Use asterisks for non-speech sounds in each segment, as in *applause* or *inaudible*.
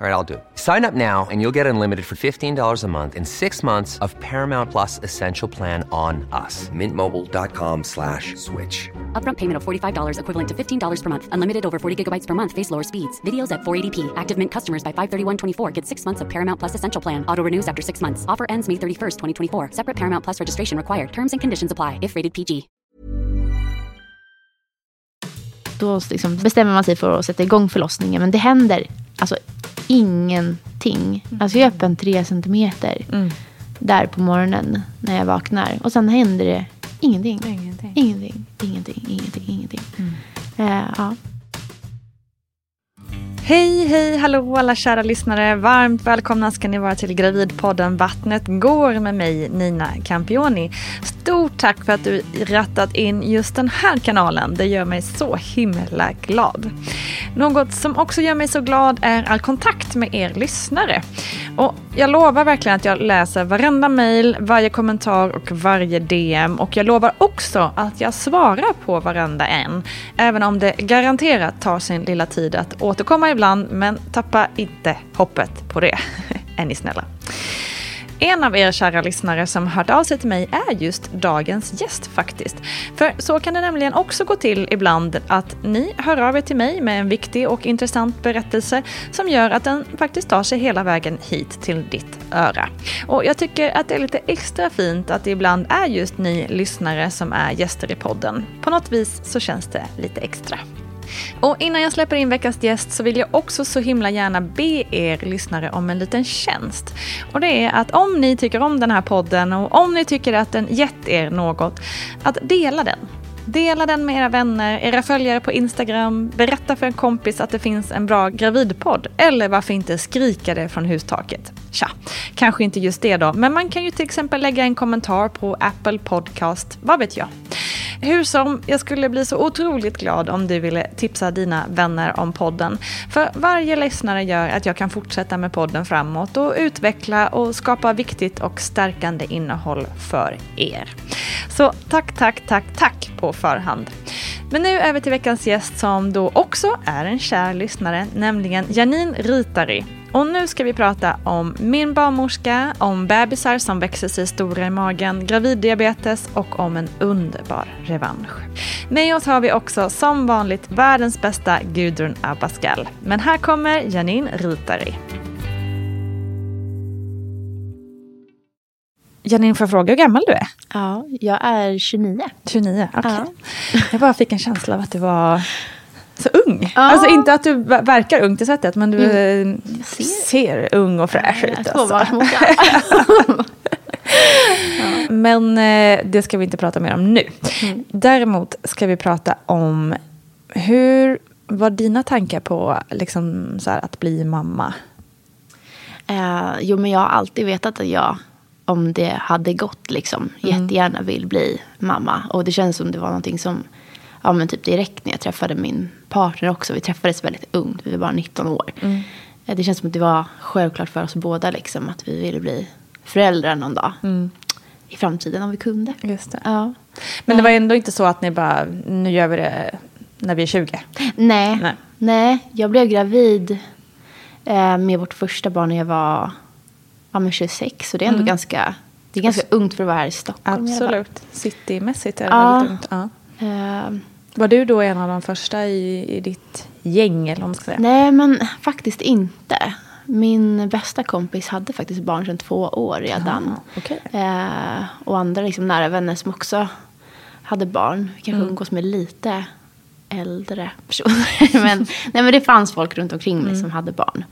All right, I'll do it. Sign up now and you'll get unlimited for $15 a month in six months of Paramount Plus Essential Plan on us. Mintmobile.com slash switch. Upfront payment of $45 equivalent to $15 per month. Unlimited over 40 gigabytes per month. Face lower speeds. Videos at 480p. Active Mint customers by 531.24 get six months of Paramount Plus Essential Plan. Auto renews after six months. Offer ends May 31st, 2024. Separate Paramount Plus registration required. Terms and conditions apply if rated PG. Då liksom bestämmer man sig för att sätta igång förlossningen. Men det händer alltså ingenting. Alltså jag är öppen tre centimeter. Mm. Där på morgonen när jag vaknar. Och sen händer det ingenting. Ingenting. Ingenting, ingenting, ingenting, ingenting. Eh, ja. Hej, hej, hallå alla kära lyssnare. Varmt välkomna ska ni vara till Gravidpodden Vattnet går med mig Nina Campioni. Stort tack för att du rattat in just den här kanalen. Det gör mig så himla glad. Något som också gör mig så glad är all kontakt med er lyssnare. Och jag lovar verkligen att jag läser varenda mejl, varje kommentar och varje DM. Och jag lovar också att jag svarar på varenda en. Även om det garanterat tar sin lilla tid att återkomma ibland. Men tappa inte hoppet på det. *laughs* är ni snälla. En av er kära lyssnare som hört av sig till mig är just dagens gäst faktiskt. För så kan det nämligen också gå till ibland att ni hör av er till mig med en viktig och intressant berättelse som gör att den faktiskt tar sig hela vägen hit till ditt öra. Och jag tycker att det är lite extra fint att det ibland är just ni lyssnare som är gäster i podden. På något vis så känns det lite extra. Och innan jag släpper in veckans gäst så vill jag också så himla gärna be er lyssnare om en liten tjänst. Och det är att om ni tycker om den här podden och om ni tycker att den gett er något, att dela den. Dela den med era vänner, era följare på Instagram, berätta för en kompis att det finns en bra gravidpodd. Eller varför inte skrika det från hustaket. Tja, kanske inte just det då, men man kan ju till exempel lägga en kommentar på Apple Podcast, vad vet jag. Hur som, jag skulle bli så otroligt glad om du ville tipsa dina vänner om podden. För varje lyssnare gör att jag kan fortsätta med podden framåt och utveckla och skapa viktigt och stärkande innehåll för er. Så tack, tack, tack, tack på förhand. Men nu över till veckans gäst som då också är en kär lyssnare, nämligen Janine Ritari. Och nu ska vi prata om min barnmorska, om bebisar som växer sig stora i magen, graviddiabetes och om en underbar revansch. Med oss har vi också som vanligt världens bästa Gudrun Abascal. Men här kommer Janine Ritari. Janine, får jag fråga hur gammal du är? Ja, jag är 29. 29, okej. Okay. Ja. Jag bara fick en känsla av att du var så ung. Ja. Alltså inte att du ver- verkar ung till sättet, men du Mm. eh, ser. ung och fräsch ut. Alltså. *laughs* Tvåbarnsmorsa. Men eh, det ska vi inte prata mer om nu. Mm. Däremot ska vi prata om hur var dina tankar på liksom, så här, att bli mamma? Eh, jo, men jag har alltid vetat att jag, om det hade gått, liksom, jättegärna vill bli mamma. Och det känns som det var någonting som, ja men typ direkt när jag träffade min partner också. Vi träffades väldigt ungt, vi var bara 19 år. Eh, det känns som att det var självklart för oss båda liksom, att vi ville bli föräldrar någon dag. I framtiden om vi kunde. Just det. Ja. Men det var ändå inte så att ni bara, nu gör vi det när vi är 20? Nej. Nej. Nej. jag blev gravid eh, med vårt första barn när jag var ja, men 26. Så det är ändå ganska, det är ganska ungt för att vara här i Stockholm. Absolut. Citymässigt är det Ja. väldigt ungt. Ja. Eh, Var du då en av de första i, i ditt gäng? Eller man ska säga? nej, men faktiskt inte. Min bästa kompis hade faktiskt barn sedan två år redan. Ah, okej. eh, och andra liksom, nära vänner som också hade barn. Vi kanske umgås med lite äldre personer. *laughs* men, nej, men det fanns folk runt omkring mig som hade barn.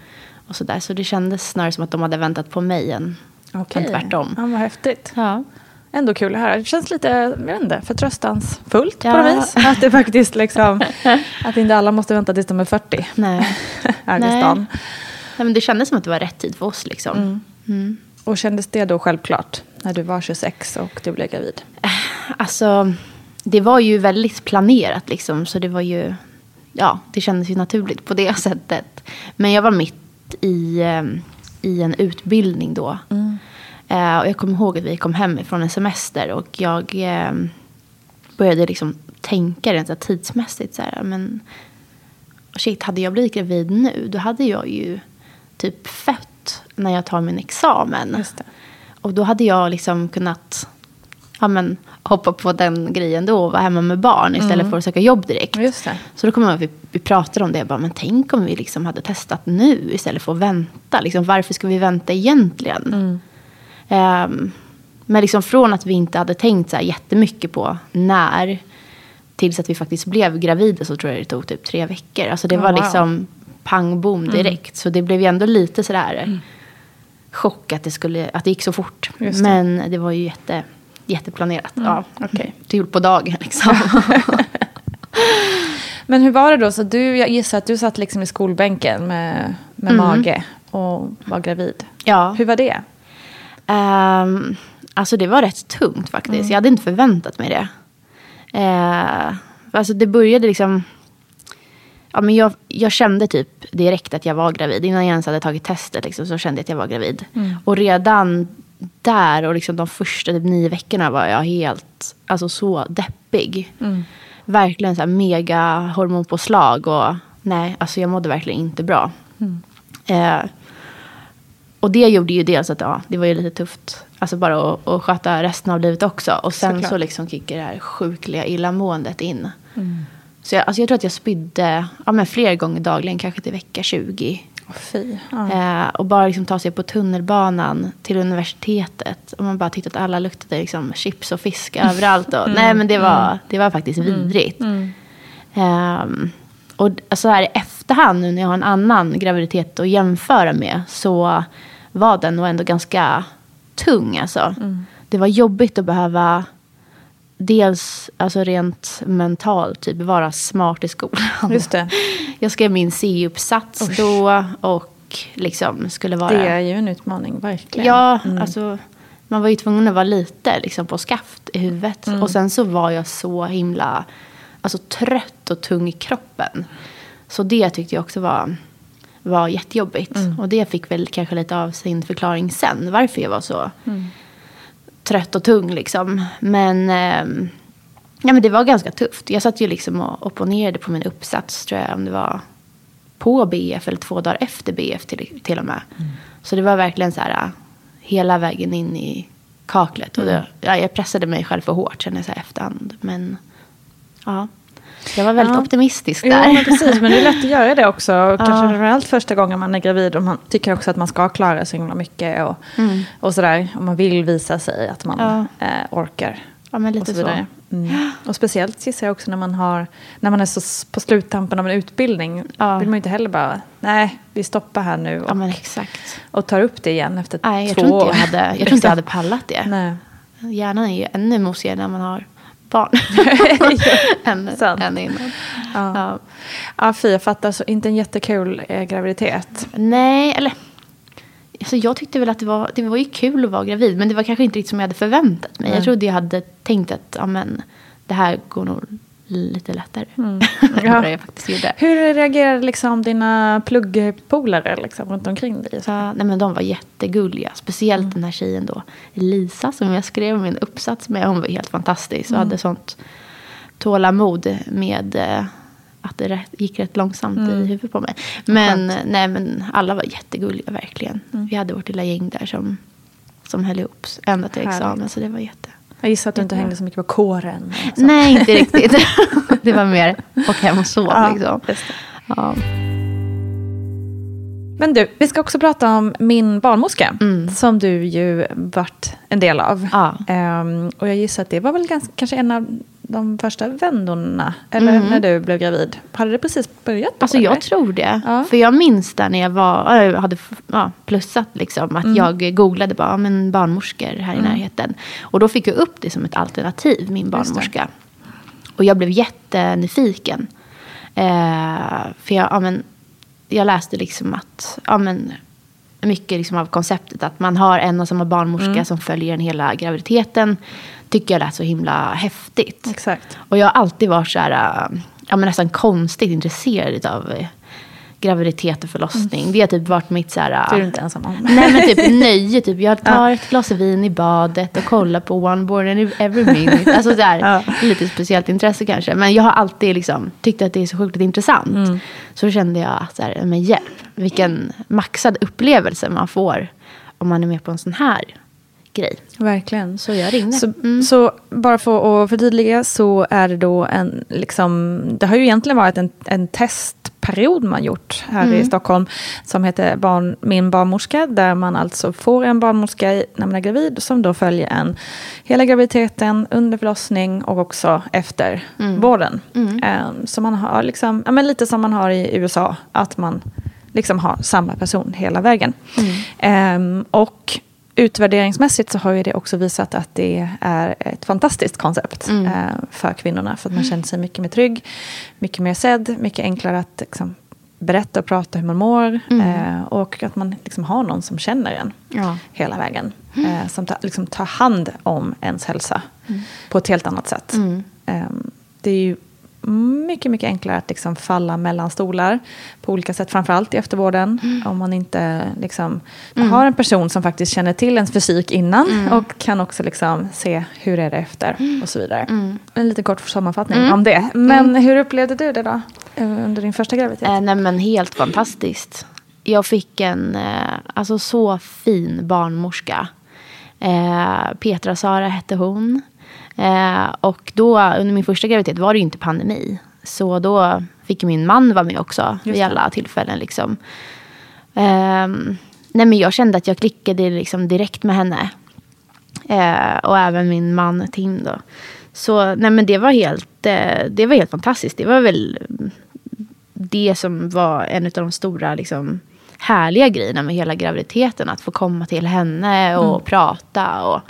Och så, där. så det kändes snarare som att de hade väntat på mig än, än tvärtom. Ja, vad häftigt. Ja. Ändå kul att höra. Det känns lite jag vet inte, förtröstansfullt på Ja. något vis. Att det faktiskt liksom, *laughs* att inte alla måste vänta tills de är 40 Nej. *laughs* Nej. Nej, men det kändes som att det var rätt tid för oss. Liksom. Mm. Och kändes det då självklart när du var 26 och du blev gravid? Alltså, det var ju väldigt planerat liksom. Så det var ju, ja, det kändes ju naturligt på det *laughs* sättet. Men jag var mitt i, eh, i en utbildning då. Eh, och jag kommer ihåg att vi kom hem från en semester och jag eh, började liksom tänka rent så här tidsmässigt. Så här, men shit, hade jag blivit gravid nu, då hade jag ju typ fött när jag tar min examen. Och då hade jag liksom kunnat ja, men, hoppa på den grejen då och vara hemma med barn istället för att söka jobb direkt. Så då kommer jag att vi, vi pratade om det. Jag bara, men tänk om vi liksom hade testat nu istället för att vänta. Liksom, varför ska vi vänta egentligen? Ehm, men liksom från att vi inte hade tänkt så här jättemycket på när tills att vi faktiskt blev gravida så tror jag det tog typ tre veckor. Alltså det var wow. liksom pang bom direkt. Så det blev ju ändå lite sådär chock att det, skulle, att det gick så fort. Det. Men det var ju jätte, jätteplanerat. Ja, okej. *laughs* Till på dagen liksom. *laughs* Men hur var det då? Så du, jag gissar att du satt liksom i skolbänken med, med mage och var gravid. ja. Hur var det? Ehm, alltså det var rätt tungt faktiskt. Jag hade inte förväntat mig det. Uh, alltså det började liksom... Ja, men jag, jag kände typ direkt att jag var gravid. Innan jag ens hade tagit testet liksom, så kände jag att jag var gravid. Och redan där och liksom de första typ, nio veckorna var jag helt, alltså så deppig. Verkligen så här mega hormonpåslag och nej, alltså jag mådde verkligen inte bra. Eh, och det gjorde ju dels att ja, det var ju lite tufft. Alltså bara att, att sköta resten av livet också. Och sen Såklart. så liksom kickade det här sjukliga illamåendet in. Så jag, alltså jag tror att jag spydde ja, men flera gånger dagligen, kanske till vecka 20. Åh, fy. Ja. Eh, och bara liksom ta sig på tunnelbanan till universitetet. Och man bara tyckte att alla luktade liksom chips och fisk *laughs* överallt. Och, Nej men det var, det var faktiskt vidrigt. Ehm, och så här i efterhand nu när jag har en annan graviditet att jämföra med. Så var den nog ändå ganska tung alltså. Det var jobbigt att behöva dels alltså rent mentalt typ vara smart i skolan. Just det. *laughs* Jag skrev min C-uppsats då och liksom skulle vara... Det är ju en utmaning, verkligen. Ja, alltså man var ju tvungen att vara lite liksom, på skaft i huvudet. Och sen så var jag så himla alltså, trött och tung i kroppen. Så det tyckte jag också var, var jättejobbigt. Och det fick väl kanske lite av sin förklaring sen. Varför jag var så trött och tung liksom. Men, ehm, ja, men det var ganska tufft. Jag satt ju liksom och opponerade på min uppsats tror jag. Om det var på BF eller två dagar efter BF till, till och med. Så det var verkligen så här äh, hela vägen in i kaklet. Och det, ja, jag pressade mig själv för hårt känner jag så här efterhand. Men ja. Jag var väldigt Ja. optimistisk Ja, där. men precis. Men det är lätt att göra det också. *laughs* Och Kanske Ja. framförallt första gången man är gravid och man tycker också att man ska klara så himla mycket. Och, och sådär. Och man vill visa sig att man Mm. Ja. eh, orkar. Ja, men och lite så så. vidare. Mm. Och speciellt gissar jag också när man, har, när man är så på sluttampen av en utbildning. Ja. vill man ju inte heller bara, nej, vi stoppar här nu och, Ja, och tar upp det igen efter Nej, jag två tror inte år. jag hade, jag tror inte jag *laughs* hade pallat det. Nej. Hjärnan är ju ännu mosigare när man har barn. *laughs* *laughs* än, än innan. Ja. Ja. Ja, fy, jag fattar. Så inte en jättekul eh, graviditet. Nej, eller... Alltså jag tyckte väl att det var, det var ju kul att vara gravid. Men det var kanske inte riktigt som jag hade förväntat mig. Nej. Jag trodde jag hade tänkt att ja, men, det här går nog lite lättare. *laughs* än Ja. vad jag faktiskt gjorde. Hur reagerade liksom dina pluggpolare liksom, runt omkring dig? Så, nej, men de var jättegulliga. Speciellt den här tjejen då. Elisa som jag skrev min uppsats med. Hon var helt fantastisk. Och hade sånt tålamod med eh, att det gick rätt långsamt i huvudet på mig. Men, nej, men alla var jättegulliga verkligen. Vi hade vårt lilla gäng där som, som höll ihop ända till Härligt. examen. Så det var jätte... Jag gissar att du inte hängde så mycket på kåren. så. Nej, inte riktigt. *laughs* det var mer och hem och sov. Ja, liksom. Ja. Men du, vi ska också prata om min barnmorska. Mm. Som du ju varit en del av. Ja. Ehm, och jag gissar att det var väl ganska, kanske en av de första vändorna. Eller när du blev gravid. Hade det precis börjat då? Alltså eller? jag tror det. Ja. För jag minns där när jag var, jag hade ja, plussat liksom. Att Mm. jag googlade bara, men barnmorskor här i närheten. Och då fick jag upp det som ett alternativ, min barnmorska. Och jag blev jättenyfiken. Eh, för jag, ja, men, jag läste liksom att, ja men mycket liksom av konceptet att man har en och samma barnmorska Mm. som följer en hela graviditeten. Tycker jag lät så himla häftigt. Exakt. Och jag har alltid varit så här, äh, ja, men nästan konstigt intresserad av eh, graviditet och förlossning. Det har typ varit mitt så här... Mm. Det är du inte ensam om. Nej men typ *laughs* nöje. Typ. Jag tar ett glas vin i badet och kollar på One Born and Every Minute. Alltså där, Ja. lite speciellt intresse kanske. Men jag har alltid liksom, tyckt att det är så sjukt intressant. Mm. Så kände jag att så här, men hjälp, vilken maxad upplevelse man får om man är med på en sån här grej. Verkligen. Så jag ringde. Så, Mm. så bara för att förtydliga så är det då en, liksom, det har ju egentligen varit en, en testperiod man gjort här Mm. i Stockholm som heter barn, Min barnmorska, där man alltså får en barnmorska när man är gravid som då följer en hela graviditeten, under förlossning och också efter Mm. vården. Eh, Så man har liksom, ja, men lite som man har i USA, att man liksom har samma person hela vägen. Eh, och utvärderingsmässigt så har ju det också visat att det är ett fantastiskt koncept Mm. eh, för kvinnorna. För att man känner sig mycket mer trygg, mycket mer sedd, mycket enklare att liksom, berätta och prata hur man mår. Eh, och att man liksom har någon som känner en Ja. hela vägen. Eh, som tar, liksom, tar hand om ens hälsa på ett helt annat sätt. Eh, det är ju mycket, mycket enklare att liksom falla mellan stolar på olika sätt. Framförallt i eftervården. Om man inte liksom, har en person som faktiskt känner till ens fysik innan. Och kan också liksom se hur är det efter och så vidare. En liten kort sammanfattning om det. Men hur upplevde du det då? eh, Under din första graviditet? Eh, nej men helt fantastiskt. Jag fick en eh, alltså så fin barnmorska. Eh, Petra Sara hette hon. Eh, och då under min första graviditet var det ju inte pandemi. Så då fick min man vara med också vid alla tillfällen. Liksom. Ehm, nej men jag kände att jag klickade liksom direkt med henne. Eh, och även min man Tim då. Så nej men det var helt, eh, det var helt fantastiskt. Det var väl det som var en av de stora liksom, härliga grejerna med hela graviditeten. Att få komma till henne och prata. Och,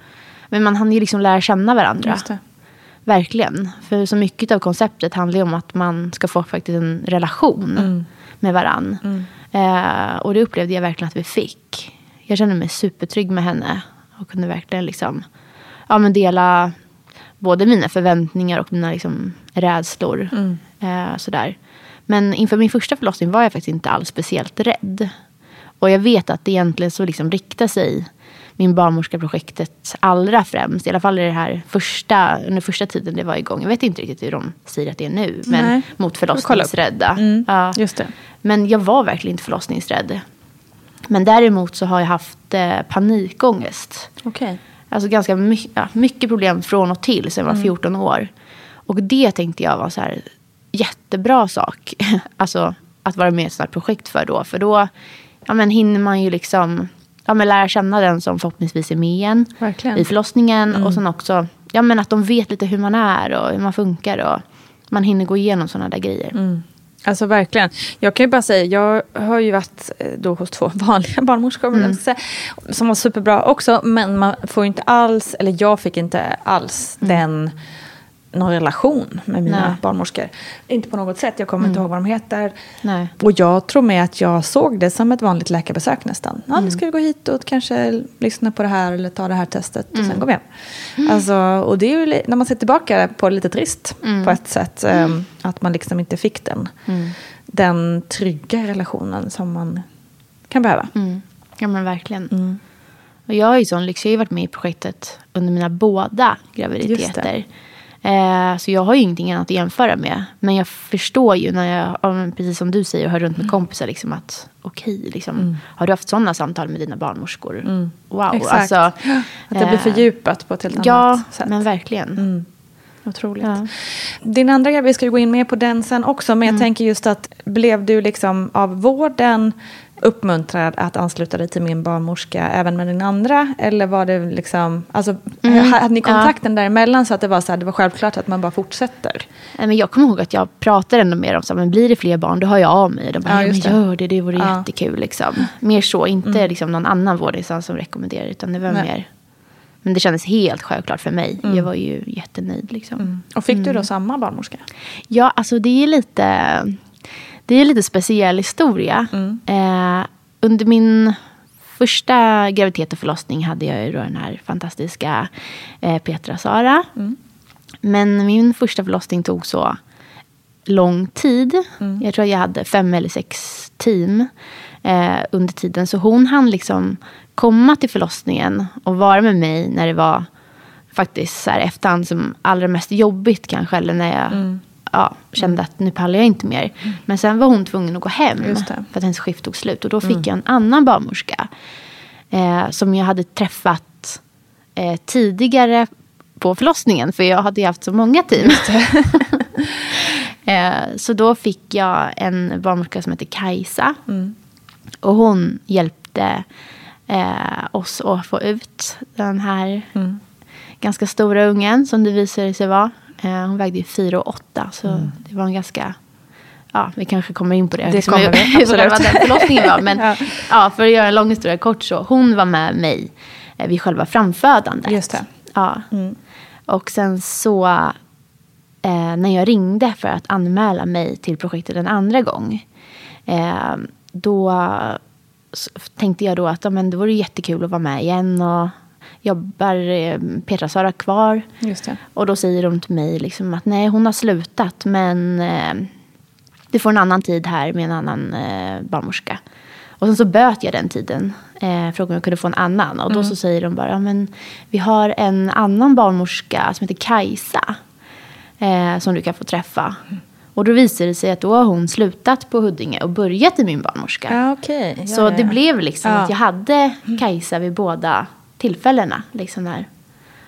men man hann ju liksom lära känna varandra. Verkligen. För så mycket av konceptet handlar ju om att man ska få faktiskt en relation med varann. Eh, och det upplevde jag verkligen att vi fick. Jag kände mig supertrygg med henne. Och kunde verkligen liksom, ja, men dela både mina förväntningar och mina liksom, rädslor. Eh, sådär. Men inför min första förlossning var jag faktiskt inte alls speciellt rädd. Och jag vet att det egentligen så liksom riktar sig min barnmorska-projektet allra främst. I alla fall i det här första, under första tiden det var igång. Jag vet inte riktigt hur de säger att det är nu. Men Nej. mot förlossningsrädda. Mm, Ja. Just det. Men jag var verkligen inte förlossningsrädd. Men däremot så har jag haft eh, panikångest. Okej. Alltså ganska my- ja, mycket problem från och till sen jag var Mm. 14 år. Och det tänkte jag var så här, jättebra sak. *laughs* alltså att vara med i ett sånt här projekt för då. För då ja, men hinner man ju liksom ja, men lära känna den som förhoppningsvis är med igen Verkligen. i förlossningen. Och sen också ja, men att de vet lite hur man är och hur man funkar. Och man hinner gå igenom sådana där grejer. Alltså verkligen. Jag kan ju bara säga, jag har ju varit eh, då hos två *laughs* vanliga barnmorskor säga, som var superbra också. Men man får inte alls, eller jag fick inte alls den någon relation med mina Nej. barnmorskor. Inte på något sätt, jag kommer inte ihåg vad de heter. Nej. Och jag tror med att jag såg det som ett vanligt läkarbesök nästan. Ja, nu ska vi gå hit och kanske lyssna på det här eller ta det här testet och sen går vi hem. Alltså, och det är ju, när man ser tillbaka på det lite trist på ett sätt. ehm, Att man liksom inte fick den, den trygga relationen som man kan behöva. Mm. Ja men verkligen. Och jag har ju sån lyx, jag har ju varit med i projektet under mina båda graviditeter. Eh, så jag har ju ingenting annat att jämföra med. Men jag förstår ju när jag, ja, precis som du säger, hör runt med kompisar liksom att okej, liksom, har du haft sådana samtal med dina barnmorskor? Wow, Exakt. alltså. Att det blir eh, fördjupat på ett helt Ja, annat sätt. men verkligen. Otroligt. Ja. Din andra grej, vi ska ju gå in mer på den sen också, men jag tänker just att blev du liksom av vården uppmuntrad att ansluta dig till min barnmorska även med din andra? Eller var det liksom, alltså, hade ni kontakten däremellan så att det var så här, det var självklart att man bara fortsätter? Nej, Men jag kommer ihåg att jag pratade ändå med dem. Så, här, men blir det fler barn, då hör jag av mig. De bara, Ja, ja, gör det, det vore Ja. jättekul. Liksom. Mer så, inte liksom, någon annan vårdinstans som rekommenderar. Utan det var Nej. mer... Men det kändes helt självklart för mig. Jag var ju jättenöjd. Liksom. Och fick du då samma barnmorska? Ja, alltså det är lite... Det är lite speciell historia. Mm. Eh, under min första graviditet och förlossning hade jag ju då den här fantastiska eh, Petra Sara. Mm. Men min första förlossning tog så lång tid. Mm. Jag tror att jag hade fem eller sex team eh, under tiden. Så hon hann liksom komma till förlossningen och vara med mig när det var faktiskt så här efterhand som allra mest jobbigt kanske. Eller när jag Mm. Ja, kände att nu pallar jag inte mer. Men sen var hon tvungen att gå hem. För att hennes skift tog slut. Och då fick jag en annan barnmorska. Eh, som jag hade träffat eh, tidigare på förlossningen. För jag hade ju haft så många team. *laughs* eh, så då fick jag en barnmorska som heter Kajsa. Och hon hjälpte eh, oss att få ut den här ganska stora ungen som det visade sig vara. Eh, hon vägde ju 4 och 8 så det var en ganska... Ja, vi kanske kommer in på det. Det liksom, kommer vi, *laughs* absolut. den förlossningen var. Men *laughs* Ja. ja. för att göra en lång historia kort så. Hon var med mig eh, vid själva framfödandet. Just det. Ja. Och sen så eh, när jag ringde för att anmäla mig till projektet en andra gång. Eh, då tänkte jag då att ja, men det vore jättekul att vara med igen. Och jobbar eh, Petra Sara kvar? Det. Och då säger de till mig liksom att nej, hon har slutat. Men eh, du får en annan tid här med en annan eh, barnmorska. Och sen så böt jag den tiden. Eh, frågade om jag kunde få en annan. Och då så säger de bara, ja, men vi har en annan barnmorska som heter Kajsa. Eh, som du kan få träffa. Och då visade det sig att då har hon slutat på Huddinge och börjat i min barnmorska. Ja, okej. Ja, Så ja, det ja. blev liksom att jag hade Kajsa vid båda tillfällena. Liksom när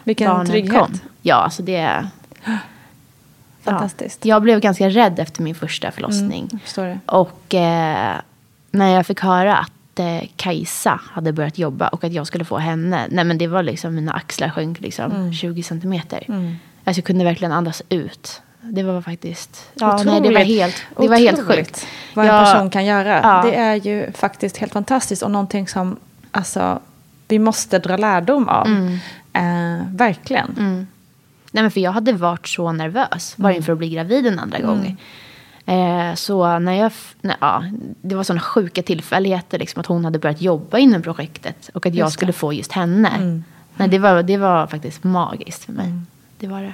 Vilken barnen trygghet. kom. Ja, alltså det... *gasps* Fantastiskt. Ja, jag blev ganska rädd efter min första förlossning. Det. Och eh, när jag fick höra att eh, Kajsa hade börjat jobba och att jag skulle få henne. Nej men det var liksom, mina axlar sjönk liksom Mm. 20 centimeter. Alltså jag kunde verkligen andas ut. Det var faktiskt, ja, nej, det var Otroligt. helt, det var helt Otroligt sjukt. Vad en Jag- person kan göra. Ja. Det är ju faktiskt helt fantastiskt och någonting som alltså, vi måste dra lärdom av. Mm. Eh, verkligen. Nej, men för jag hade varit så nervös bara inför att bli gravid en andra gång. Eh, så när jag, när, ja, det var sådana sjuka tillfälligheter liksom, att hon hade börjat jobba inom projektet och att jag skulle få just henne. Nej, det, var, det var faktiskt magiskt för mig. Det var det.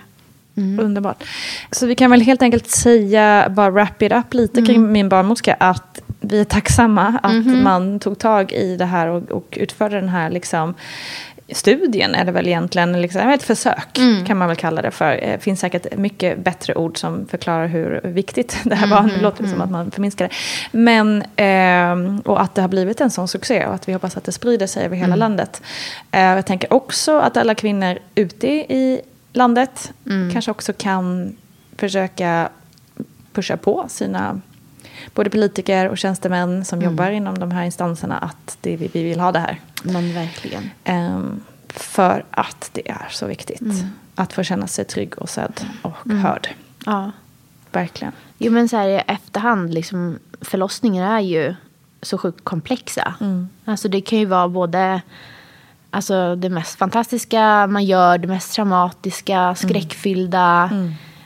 Underbart. Så vi kan väl helt enkelt säga, bara wrap it up lite Mm. kring min barnmorska, att vi är tacksamma att Mhm. man tog tag i det här och, och utförde den här liksom, studien, är det väl egentligen, liksom, ett försök Mm. kan man väl kalla det för. Det finns säkert mycket bättre ord som förklarar hur viktigt *laughs* det här var. Mhm, Det låter som att man förminskar det. Men, ehm, och att det har blivit en sån succé och att vi hoppas att det sprider sig över hela Mm. landet. Eh, jag tänker också att alla kvinnor ute i landet Mm. kanske också kan försöka pushar på sina både politiker och tjänstemän som jobbar inom de här instanserna att det, vi, vi vill ha det här. Men verkligen. Ehm, för att det är så viktigt att få känna sig trygg och sedd och hörd. Ja. Verkligen. Jo men så här i efterhand, liksom, förlossningar är ju så sjukt komplexa. Alltså det kan ju vara både alltså, det mest fantastiska man gör, det mest traumatiska, skräckfyllda.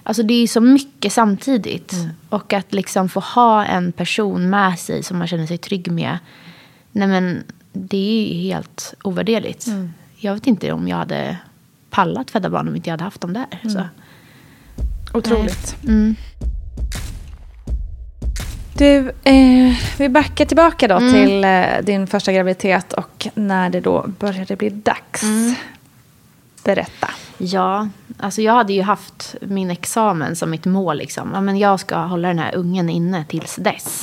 Alltså det är så mycket samtidigt. Och att liksom få ha en person med sig som man känner sig trygg med. Nej men det är ju helt ovärderligt. Jag vet inte om jag hade pallat föda barn om inte jag hade haft dem där. Så. Otroligt. Mm. Du, eh, vi backar tillbaka då till eh, din första graviditet och när det då började bli dags. Berätta. Ja, alltså jag hade ju haft min examen som mitt mål. Liksom. Ja, men jag ska hålla den här ungen inne tills dess.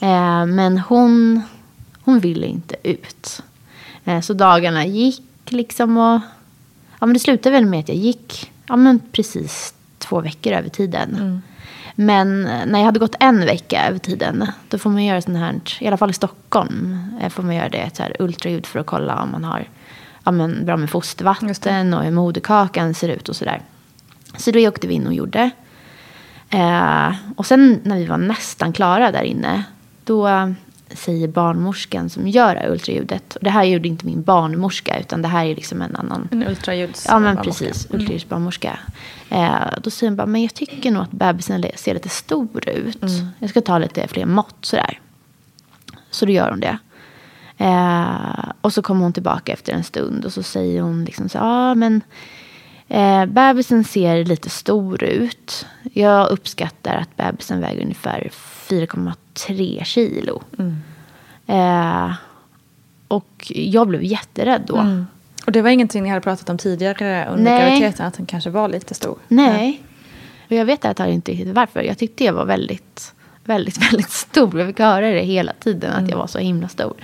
Eh, men hon, hon ville inte ut. Eh, så dagarna gick liksom och... Ja, men det slutade väl med att jag gick ja, men precis två veckor över tiden. Men eh, när jag hade gått en vecka över tiden, då får man göra sånt här, i alla fall i Stockholm, får man göra det, ett så här ultraljud för att kolla om man har ja, men bra med fostervatten och hur moderkakan ser ut och sådär. Så då åkte vi in och gjorde. Eh, och sen när vi var nästan klara där inne, då eh, säger barnmorskan som gör ultraljudet, och det här gjorde inte min barnmorska, utan det här är liksom en annan En ultraljuds... Ja men precis, ultraljudsbarnmorska. Eh, då säger hon bara, men jag tycker nog att bebisen ser lite stor ut. Jag ska ta lite fler mått sådär. Så då gör hon det. Eh, och så kommer hon tillbaka efter en stund och så säger hon liksom så ja ah, men eh, bebisen ser lite stor ut. Jag uppskattar att bebisen väger ungefär 4,3 kilo. Eh, och jag blev jätterädd då. Och det var ingenting ni hade pratat om tidigare under Nej. graviditeten, att den kanske var lite stor? Nej. Och jag vet att jag inte riktigt varför. Jag tyckte jag var väldigt, väldigt, *laughs* väldigt stor. Jag fick höra det hela tiden, att jag var så himla stor.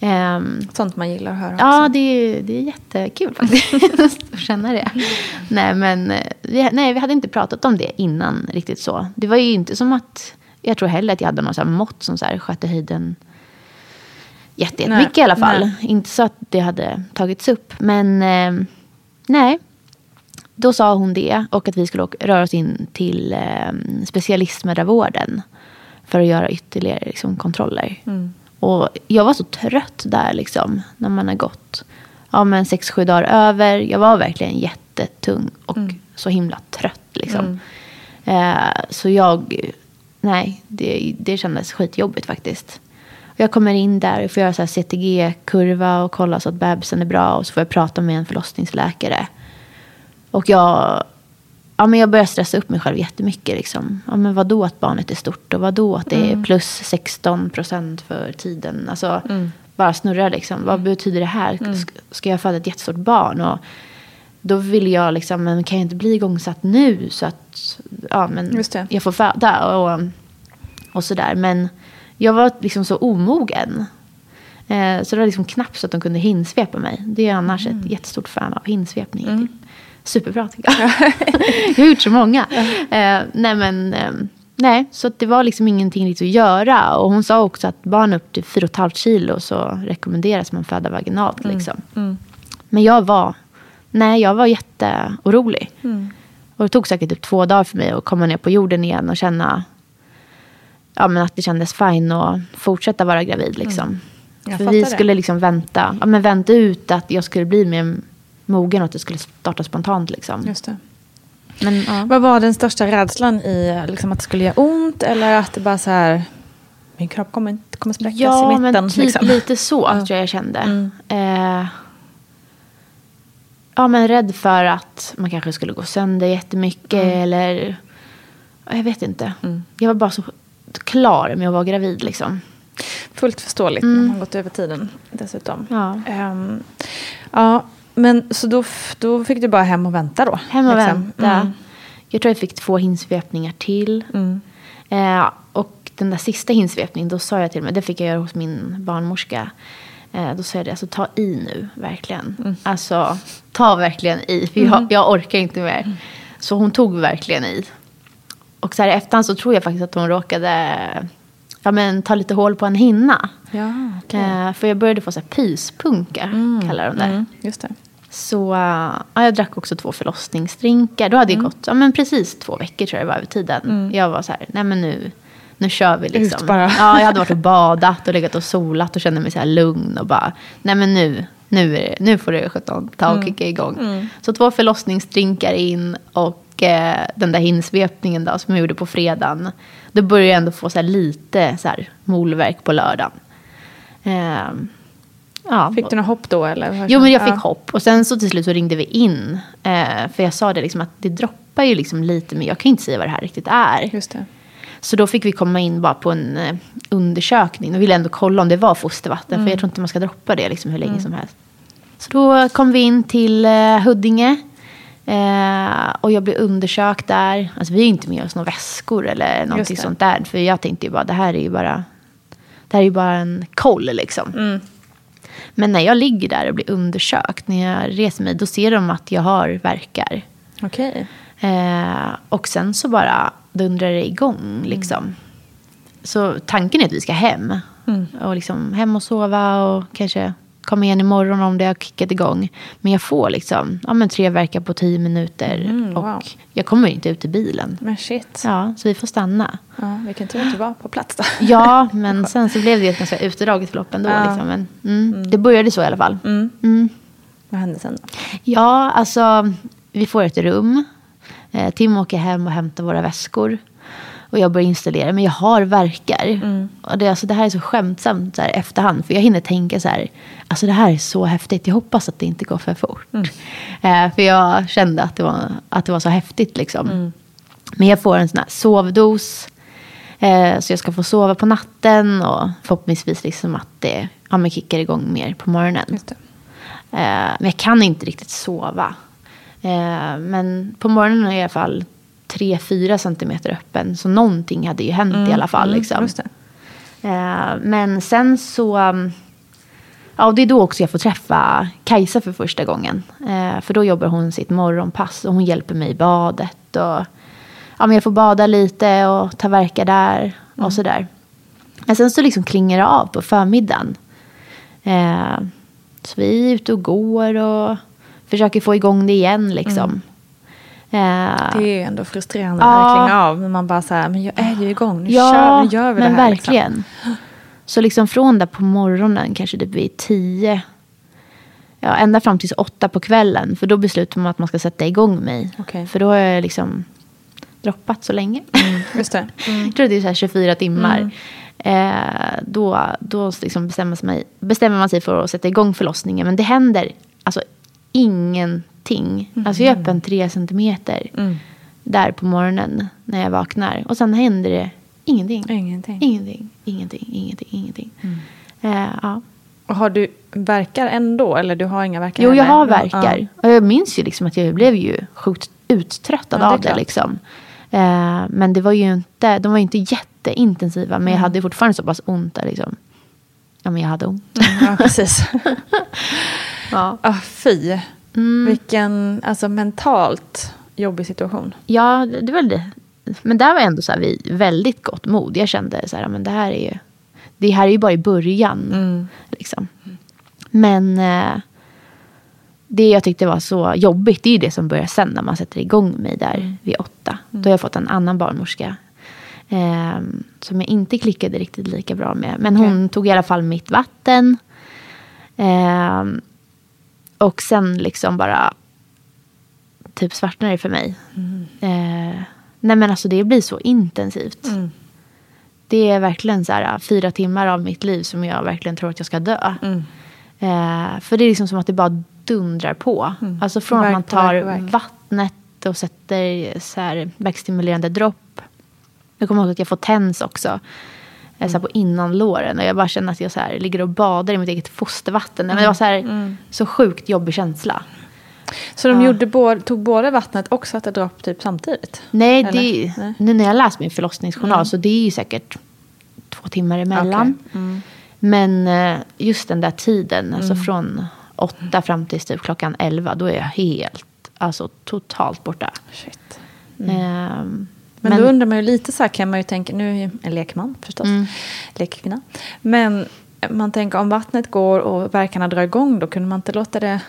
Ehm, Sånt man gillar att höra ja, också. det är, det är jättekul faktiskt *laughs* att känna det. Nej, men eh, vi, nej, vi hade inte pratat om det innan riktigt så. Det var ju inte som att, jag tror heller att jag hade någon så mått som så här skötte höjden jätte- jättemycket i alla fall. nej. Inte så att det hade tagits upp. Men eh, nej, då sa hon det och att vi skulle röra oss in till eh, specialistmödravården för att göra ytterligare liksom, kontroller. Och jag var så trött där liksom, när man har gått ja, men sex, sju dagar över. Jag var verkligen jättetung och så himla trött. Liksom. Eh, så jag, nej, det, det kändes skitjobbigt faktiskt. Jag kommer in där och får göra CTG-kurva och kolla så att bebisen är bra. Och så får jag prata med en förlossningsläkare. Och jag, ja, men jag börjar stressa upp mig själv jättemycket. Liksom. Ja, men vadå att barnet är stort och vadå att det är plus 16 procent för tiden. Alltså, Bara snurra liksom. Vad betyder det här? Sk- Ska jag föda ett jättestort barn? Och då vill jag liksom, men kan jag inte bli igångsatt nu så att ja, men jag får föda? Och, och sådär. Men jag var liksom så omogen. Eh, så det var liksom knappt så att de kunde hinsvepa mig. Det är annars ett jättestort fan av hinsvepning. Typ. Superbra tycker jag. *laughs* jag har gjort så många. Eh, nej men, eh, nej, så att det var liksom ingenting riktigt att göra. Och hon sa också att barn upp till 4,5 kilo så rekommenderas man föda vaginalt. Liksom. Men jag var, nej jag var jätteorolig. Och det tog säkert typ två dagar för mig att komma ner på jorden igen och känna ja, men att det kändes fine att fortsätta vara gravid. Liksom. Jag För vi skulle liksom vänta, ja, men vänta ut att jag skulle bli mer mogen och att det skulle starta spontant. Liksom. Just det. Men, ja. Vad var den största rädslan i liksom, att det skulle göra ont eller att det bara så här, min kropp kommer, inte- kommer spräckas Ja, i mitten? men typ liksom. lite så tror jag jag kände. Eh, ja, men rädd för att man kanske skulle gå sönder jättemycket eller ja, jag vet inte. Jag var bara så klar med att vara gravid liksom. Fullt förståeligt när man gått över tiden dessutom. Ja. Ehm, ja, men så då, då fick du bara hem och vänta då? Hem och liksom. vänta. Mm. Jag tror jag fick två hinsvepningar till. Mm. Eh, och den där sista hinsvepningen, då sa jag till mig, det fick jag göra hos min barnmorska. Eh, då sa jag det, alltså ta i nu, verkligen. Mm. Alltså, ta verkligen i, för jag, jag orkar inte mer. Så hon tog verkligen i. och så här i efterhand så tror jag faktiskt att hon råkade ja, men, ta lite hål på en hinna. Ja, Eh, för jag började få så här pyspunka, kallar de det. Mm, just det. Så ja, jag drack också två förlossningsdrinkar. Då hade det gått ja, men precis två veckor tror jag det var över tiden. Jag var så här, nej men nu, nu kör vi liksom. Ut bara. Ja, jag hade varit och badat och legat och solat och kände mig så här lugn och bara, nej men nu, nu, är det, nu får det sjutton ta och kicka igång. Så två förlossningsdrinkar in och eh, den där hinsvepningen då som jag gjorde på fredagen. Då började jag ändå få så här lite så här molverk på lördagen. Ehm, ja, Fick du något hopp då eller? Jo, men jag fick Ja. hopp. Och sen så till slut så ringde vi in. Eh, för jag sa det liksom att det droppar ju liksom lite, men jag kan inte säga vad det här riktigt är. Just det. Så då fick vi komma in bara på en eh, undersökning. De ville ändå kolla om det var fostervatten. För jag tror inte man ska droppa det liksom hur länge som helst. Så då kom vi in till eh, Huddinge. Eh, och jag blev undersökt där. Alltså vi har inte med oss några väskor eller någonting sånt där. För jag tänkte ju bara, det här är ju bara, det här är ju bara en koll liksom. Men när jag ligger där och blir undersökt, när jag reser mig, då ser de att jag har verkar. Okej. Eh, och sen så bara dundrar det igång liksom. Så tanken är att vi ska hem. Och liksom hem och sova och kanske komma igen imorgon om det har kickat igång. Men jag får liksom ja, men tre verkar på tio minuter. Mm, och wow. jag kommer inte ut i bilen. Men shit. Ja, så vi får stanna. Ja, vilken tur att du var på plats då. Ja, *laughs* men sen så blev det ett ganska utdraget förlopp ändå. Ja. Liksom. Men, mm, Det började så i alla fall. Mm. Vad hände sen då? Ja, alltså vi får ett rum. Eh, Tim åker hem och hämtar våra väskor. Och jag börjar installera, men jag har verkar. Och det, alltså, det här är så skämtsamt så här, efterhand. För jag hinner tänka så här, alltså det här är så häftigt. Jag hoppas att det inte går för fort. Eh, för jag kände att det var, att det var så häftigt liksom. Men jag får en sån här sovdos. Eh, så jag ska få sova på natten. Och förhoppningsvis liksom att det ja, men kickar igång mer på morgonen. Eh, men jag kan inte riktigt sova. Eh, men på morgonen i alla fall 3-4 centimeter öppen. Så någonting hade ju hänt i alla fall. Liksom. Just det. Eh, men sen så... um, Ja, och det är då också jag får träffa Kajsa för första gången. Eh, för då jobbar hon sitt morgonpass och hon hjälper mig i badet. Och, ja, men jag får bada lite och ta verka där och sådär. Men sen så liksom klingar det av på förmiddagen. Eh, så vi är ute och går och försöker få igång det igen liksom. Eh, Det är ju ändå frustrerande Ja. klingar av. Men man bara så här, men jag är ju igång. Nu, Ja, kör, nu gör vi men det här. verkligen. Så liksom från där på morgonen, kanske typ vid tio. Ja, ända fram till åtta på kvällen. För då beslutar man att man ska sätta igång mig. Okej. För då har jag liksom droppat så länge. Liksom. Just det. *laughs* Jag tror det är så här 24 timmar. Eh, då då liksom bestämmer, sig, bestämmer man sig för att sätta igång förlossningen. Men det händer alltså ingenting. Alltså jag är öppen tre centimeter. Där på morgonen när jag vaknar. Och sen händer det ingenting. Ingenting. Ingenting, ingenting, ingenting, ingenting. Eh, ja. Och har du verkar ändå? Eller du har inga verkar Jo, jag har verkar. Och jag minns ju liksom att jag blev ju sjukt uttröttad Ja, det av det. Liksom. Eh, men det var ju inte, de var ju inte jätteintensiva. Men jag hade fortfarande så pass ont där liksom. Ja, men jag hade ont. Ja, ja precis. *laughs* Ja. Ah, fy. Mm. Vilken alltså, mentalt jobbig situation. Ja, det det var det. Men där var ändå så här, vi väldigt gott mod. Jag kände så här, men det här är ju, det här är ju bara i början. Liksom. Men eh, det jag tyckte var så jobbigt, det är ju det som börjar sen när man sätter igång mig där vid åtta. Då har jag fått en annan barnmorska. Eh, som jag inte klickade riktigt lika bra med. Men hon tog i alla fall mitt vatten. Eh, och sen liksom bara typ svartnade det för mig. Eh, nej men alltså det blir så intensivt. Det är verkligen så här fyra timmar av mitt liv som jag verkligen tror att jag ska dö. Eh, för det är liksom som att det bara dundrar på. Alltså från att man Verk på verk tar på verk. vattnet och sätter så här verkstimulerande dropp. Jag kommer ihåg att jag får tens också. Eh, Så här på innanlåren. Och jag bara känner att jag så här ligger och badar i mitt eget fostervatten. Men det var så, här, så sjukt jobbig känsla. Så de gjorde både, tog både vattnet och satte dropp typ samtidigt? Nej, det, Nej. nu när jag läst min förlossningsjournal så det är ju säkert två timmar emellan. Okej. Mm. Men eh, just den där tiden, alltså från åtta fram till typ klockan elva, då är jag helt, alltså totalt borta. Shit. Ehm, Men, Men- då undrar man ju lite så här kan man ju tänka, nu är jag en lekman förstås, Mm. lekkvinna. Men man tänker om vattnet går och verkarna drar igång då kunde man inte låta det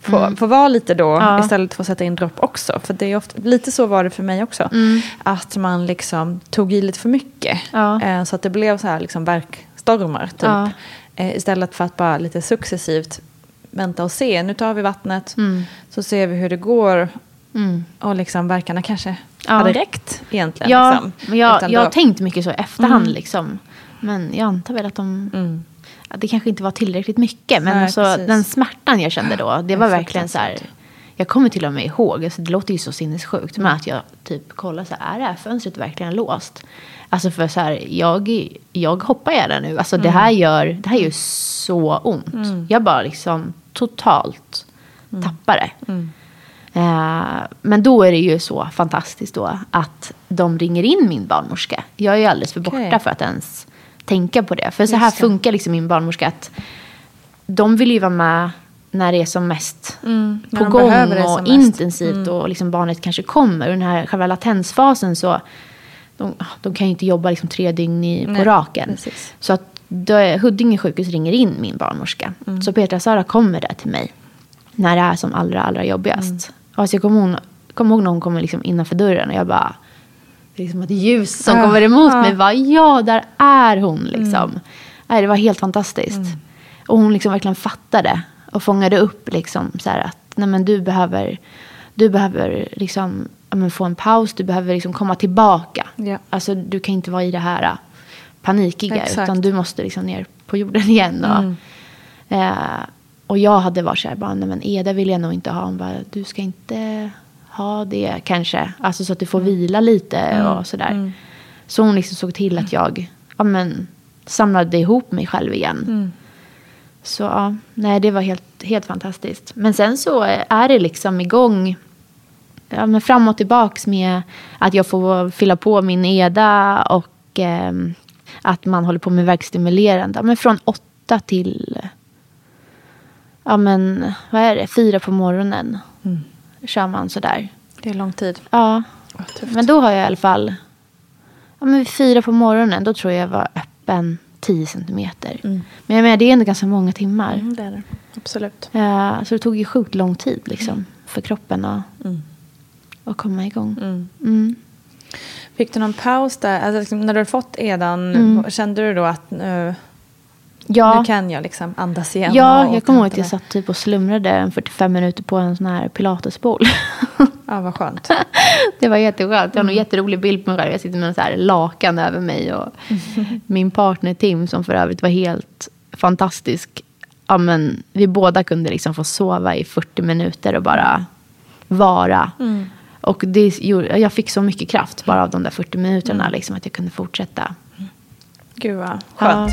få, få vara lite då Mm. Ja. istället för att sätta in dropp också. För det är ofta, lite så var det för mig också. Att man liksom tog i lite för mycket. Ja. Eh, så att det blev så här liksom verkstormar typ. Ja. Eh, istället för att bara lite successivt vänta och se. Nu tar vi vattnet Mm. så ser vi hur det går. Mm. Och liksom verkarna kanske Ja. hade räckt egentligen. Ja, liksom. jag, Utan jag då- har tänkt mycket så i efterhand. Mm. Liksom. Men jag antar väl att de... Mm. att det kanske inte var tillräckligt mycket. Men Nej, alltså, den smärtan jag kände då, det var Ja, verkligen så här. Jag kommer till och med ihåg, alltså, det låter ju så sinnessjukt, men att jag typ kollar så här, är det här fönstret verkligen låst? Alltså för så här, jag, jag hoppar gärna nu. Alltså det här gör, det här gör så ont. Jag bara liksom totalt tappar det. Eh, men då är det ju så fantastiskt då att de ringer in min barnmorska. Jag är ju alldeles för borta för att ens tänka på det. För så här funkar liksom min barnmorska. Att de vill ju vara med när det är som mest Mm, på gång och mest. Mm. intensivt och liksom barnet kanske kommer. Och den här själva latensfasen så de, de kan ju inte jobba liksom tre dygn i, på Nej, raken. precis. Så att då, är- Huddinge sjukhus ringer in min barnmorska. Mm. Så Petra Sara kommer där till mig. När det är som allra, allra jobbigast. Mm. Alltså jag kommer ihåg, kommer ihåg när hon kommer liksom innanför dörren och jag bara... Det är liksom ett ljus som Ja, kommer emot ja. mig. Bara, ja, där är hon liksom. Nej, det var helt fantastiskt. Och hon liksom verkligen fattade och fångade upp liksom så här att nej men du behöver, du behöver liksom, ja, men få en paus, du behöver liksom komma tillbaka. Ja. Alltså du kan inte vara i det här äh, panikiga Exakt. utan du måste liksom ner på jorden igen. Och, eh, och jag hade varit så här, bara, nej men Eda vill jag nog inte ha. Hon bara, du ska inte ha det kanske. Alltså så att du får vila lite och sådär. Så hon liksom såg till att jag ja, men, samlade ihop mig själv igen. Så ja, nej det var helt, helt fantastiskt. Men sen så är det liksom igång ja, men fram och tillbaks med att jag får fylla på min EDA och ehm, att man håller på med verkstimulerande. Ja, Men från åtta till ja, men, vad är det, fyra på morgonen kör man sådär. Det är lång tid. Ja, men då har jag i alla fall ja, men vid fyra på morgonen då tror jag var öppen 10 centimeter. Men jag menar, det är ändå ganska många timmar. Mm, det är det. Absolut. Eh, så det tog ju sjukt lång tid liksom, för kroppen att, att komma igång. Mm. Fick du någon paus där? Alltså, liksom, när du hade fått edan, Mm. kände du då att nu, Ja, nu kan jag liksom andas igen? ja jag kommer ihåg att jag satt typ och slumrade en 45 minuter på en sån här pilatesbol. *laughs* Ja, vad skönt. det var jätteskönt. Jag har en jätterolig bild på mig själv. Jag sitter med en så här lakan över mig. Och *laughs* min partner Tim, som för övrigt var helt fantastisk. Ja, men, vi båda kunde liksom få sova i 40 minuter och bara vara. Och det, jag fick så mycket kraft bara av de där 40 minuterna. Liksom, att jag kunde fortsätta. Gud vad skönt.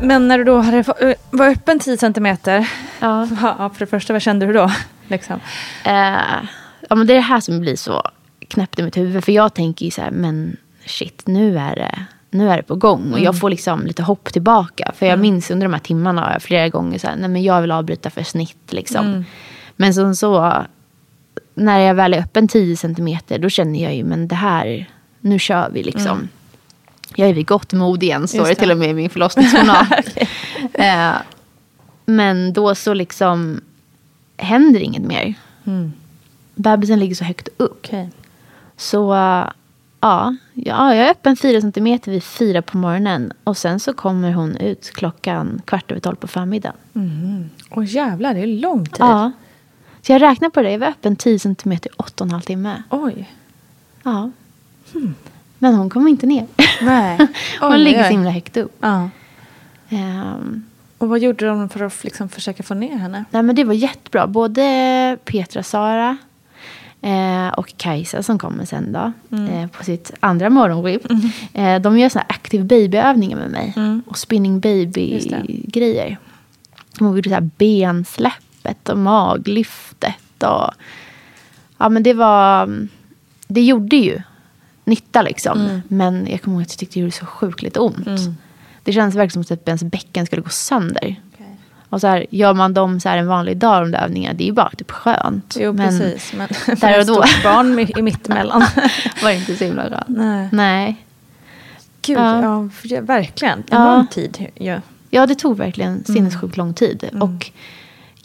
Men när du då hade, eh, var öppen 10 centimeter, *laughs* Ja. ja, för det första, vad kände du då? *laughs* Liksom? Eh, ja, men det är det här som blir så knäppt i mitt huvud. För jag tänker ju så här, men shit, nu är det, nu är det på gång. Och jag får liksom lite hopp tillbaka. För jag minns under de här timmarna flera gånger så här, nej men jag vill avbryta för snitt liksom. Men som så, när jag väl är öppen 10 centimeter, då känner jag ju, men det här, nu kör vi liksom. Jag är vid gott mod igen, står det till och med i min förlossningsjournal. *laughs* eh, men då så liksom händer inget mer. Bebisen ligger så högt upp. Okej. Så äh, ja, ja, jag är öppen fyra centimeter vid fyra på morgonen. Och sen så kommer hon ut klockan kvart över tolv på förmiddagen. Åh jävlar, det är lång tid. Ja. Så jag räknar på det. Jag var öppen 10 centimeter i åtta och en halv timme. Oj. Ja. Men hon kommer inte ner. Nej. *laughs* hon Oj, ligger så himla högt upp. Ja. Ehm, Och vad gjorde de för att liksom försöka få ner henne? Nej, men det var jättebra. Både Petra Sara eh, och Kajsa som kommer sen då, eh, på sitt andra morgonskip. Eh, de gör såna här active babyövningar med mig. Och spinning baby-grejer. De gjorde så här bensläppet och maglyftet. Och, ja, men det var... Det gjorde ju nytta liksom. Men jag kommer ihåg att jag tyckte det gjorde så sjukt lite ont. Det kändes verkligen som att ens bäcken skulle gå sönder. Och så här, gör man dem så här en vanlig dag, de där övningarna, det är ju bara typ skönt. Jo, Men precis. Men *laughs* där och då. barn i mittemellan. *laughs* var det inte så himla skönt. Nej. Nej. Gud, Ja. ja. verkligen. En Ja. lång tid. Ja. Ja, det tog verkligen sinnessjukt lång tid. Och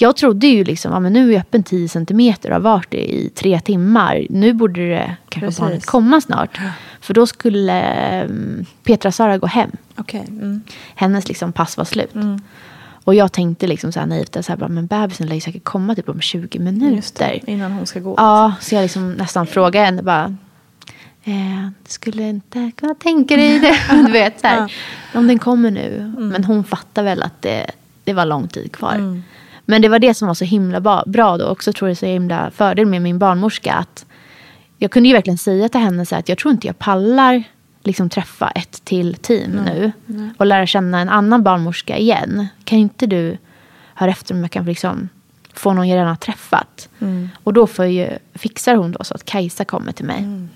jag trodde ju liksom, ja, men nu är jag öppen 10 centimeter och har varit det i tre timmar. Nu borde det kanske Precis. barnet komma snart. För då skulle um, Petra Sara gå hem. Okej. Mm. Hennes liksom pass var slut. Och jag tänkte liksom så här naivt, så här, bara, men bebisen lär ju säkert komma typ om 20 minuter. Det, innan hon ska gå. Ja, så jag liksom nästan frågade henne bara. Eh, skulle inte kunna tänka dig det. *laughs* Du vet, så här, Om den kommer nu. Men hon fattar väl att det, det var lång tid kvar. Men det var det som var så himla bra då. Också tror jag så himla fördel med min barnmorska. Att jag kunde ju verkligen säga till henne så att jag tror inte jag pallar liksom träffa ett till team nu. Och lära känna en annan barnmorska igen. Kan inte du höra efter om jag kan liksom få någon jag redan har träffat. Och då får ju, fixar hon då så att Kajsa kommer till mig.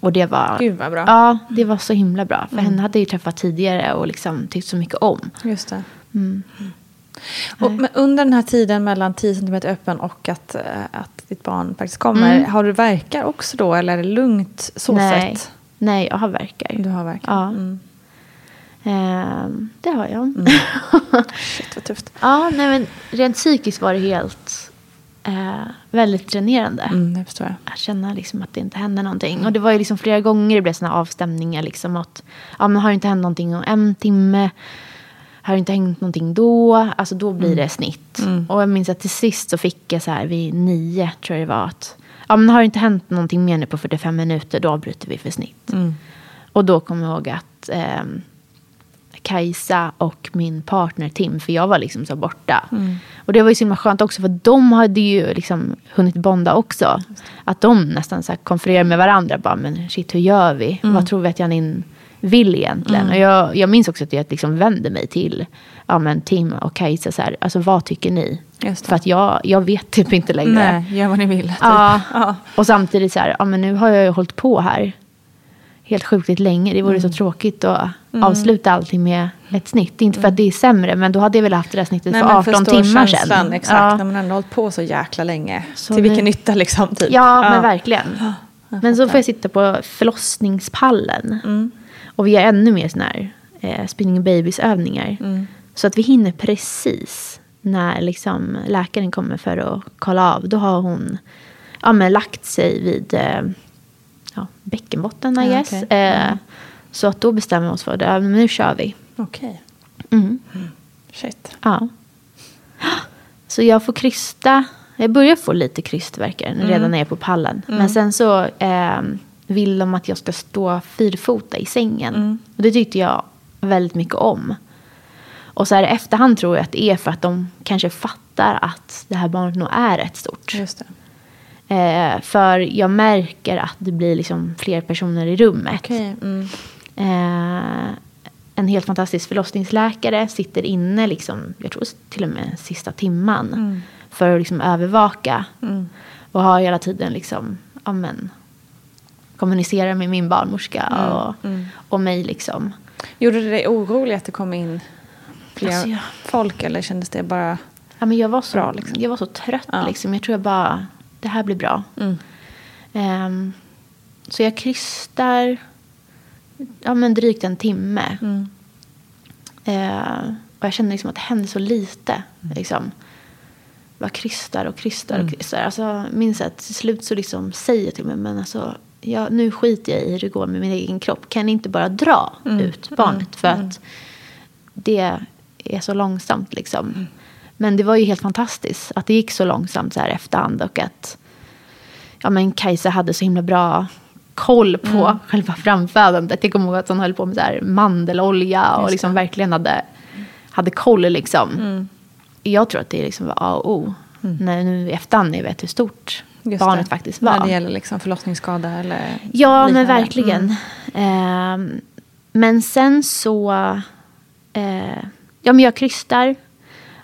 Och det var, Gud, vad bra. Ja, det var så himla bra. För henne hade jag ju träffat tidigare och liksom tyckt så mycket om. Just det. Och, under den här tiden mellan 10 cm öppen och att, eh, att ditt barn faktiskt kommer, har du verkar också då eller är det lugnt så Nej. sett? Nej, jag har verkar. Du har verkar? Ja. Mm. Ehm, det har jag. *laughs* Shit vad tufft. ja, nej men rent psykiskt var det helt eh, väldigt dränerande. Mm, det förstår jag. Att känna liksom att det inte hände någonting. Och det var ju liksom flera gånger det blev såna avstämningar. Liksom att, ja, men har det inte hänt någonting om en timme? Har det inte hänt någonting då? Alltså då blir det snitt. Och jag minns att till sist så fick jag så här vid nio, tror jag det var. Att, ja, men har det inte hänt någonting mer nu på 45 minuter, då avbryter vi för snitt. Och då kom jag ihåg att ehm, Kajsa och min partner Tim, för jag var liksom så borta. Och det var ju så himla skönt också, för de hade ju liksom hunnit bonda också. Att de nästan så konfererade med varandra, bara, men shit hur gör vi? Vad tror vi att Janine vill egentligen? Och jag, jag minns också att jag liksom vände mig till ja, men Tim och Kajsa, så här, alltså vad tycker ni? För att jag, jag vet typ inte längre. Nej, gör vad ni vill. Typ. Ja. Ja. Och samtidigt så här, ja men nu har jag ju hållit på här helt sjukligt länge. Det vore Mm. så tråkigt att avsluta allting med ett snitt. Inte för att det är sämre, men då hade jag väl haft det där snittet Nej, för men 18 förstår timmar känslan, sedan. Exakt, Ja. när man ändå hållit på så jäkla länge. Så Till vilken nu- nytta liksom. Typ. Ja, men verkligen. Men så får jag sitta på förlossningspallen. Mm. Och vi gör ännu mer sådana här eh, spinning babies övningar. Mm. Så att vi hinner precis när liksom läkaren kommer för att kolla av. Då har hon ja, men lagt sig vid eh, ja, bäckenbotten, I Ja, guess. okej. Mm. Eh, så att då bestämmer vi oss för det. Ja, men nu kör vi. Okej, Mm. shit. Ja. *gasps* Så jag får krysta. Jag börjar få lite krystvärkar redan när jag är på pallen. Men sen så eh, vill de att jag ska stå fyrfota i sängen. Och det tyckte jag väldigt mycket om. Och så här efterhand tror jag att det är för att de kanske fattar att det här barnet nog är rätt stort. Eh, för jag märker att det blir liksom fler personer i rummet. Okej. Mm. Eh, en helt fantastisk förlossningsläkare sitter inne, liksom, jag tror till och med sista timman. För att liksom övervaka. Och har hela tiden liksom, ja, men, kommunicerar med min barnmorska och, och mig. Liksom. Gjorde det dig orolig att det kom in fler Alltså, jag- folk eller kändes det bara... Ja, men jag, var så, Bra, liksom. jag var så trött. Ja. Liksom. Jag tror jag bara, det här blir bra. Mm. Ehm, så jag krystar ja, men drygt en timme. Mm. Eh, och jag känner liksom att det händer så lite. Liksom. Bara krystar och krystar Mm. och krystar. Alltså, jag minns att till slut så liksom säger till mig, men alltså, ja, nu skiter jag i hur det går med min egen kropp. Kan inte bara dra Mm. ut barnet? För att det är så långsamt liksom. Mm. Men det var ju helt fantastiskt att det gick så långsamt så här efterhand. Och att ja, men Kajsa hade så himla bra koll på Mm. själva framfödandet. Jag kommer ihåg att hon höll på med så här mandelolja och liksom verkligen hade, hade koll. Liksom. Mm. Jag tror att det liksom var A och O. När nu i efterhand när jag vet hur stort Just barnet det. faktiskt var. När det gäller liksom förlossningsskada eller Ja, men liknande. verkligen. Mm. Ehm, men sen så... Eh, ja, men jag krystar.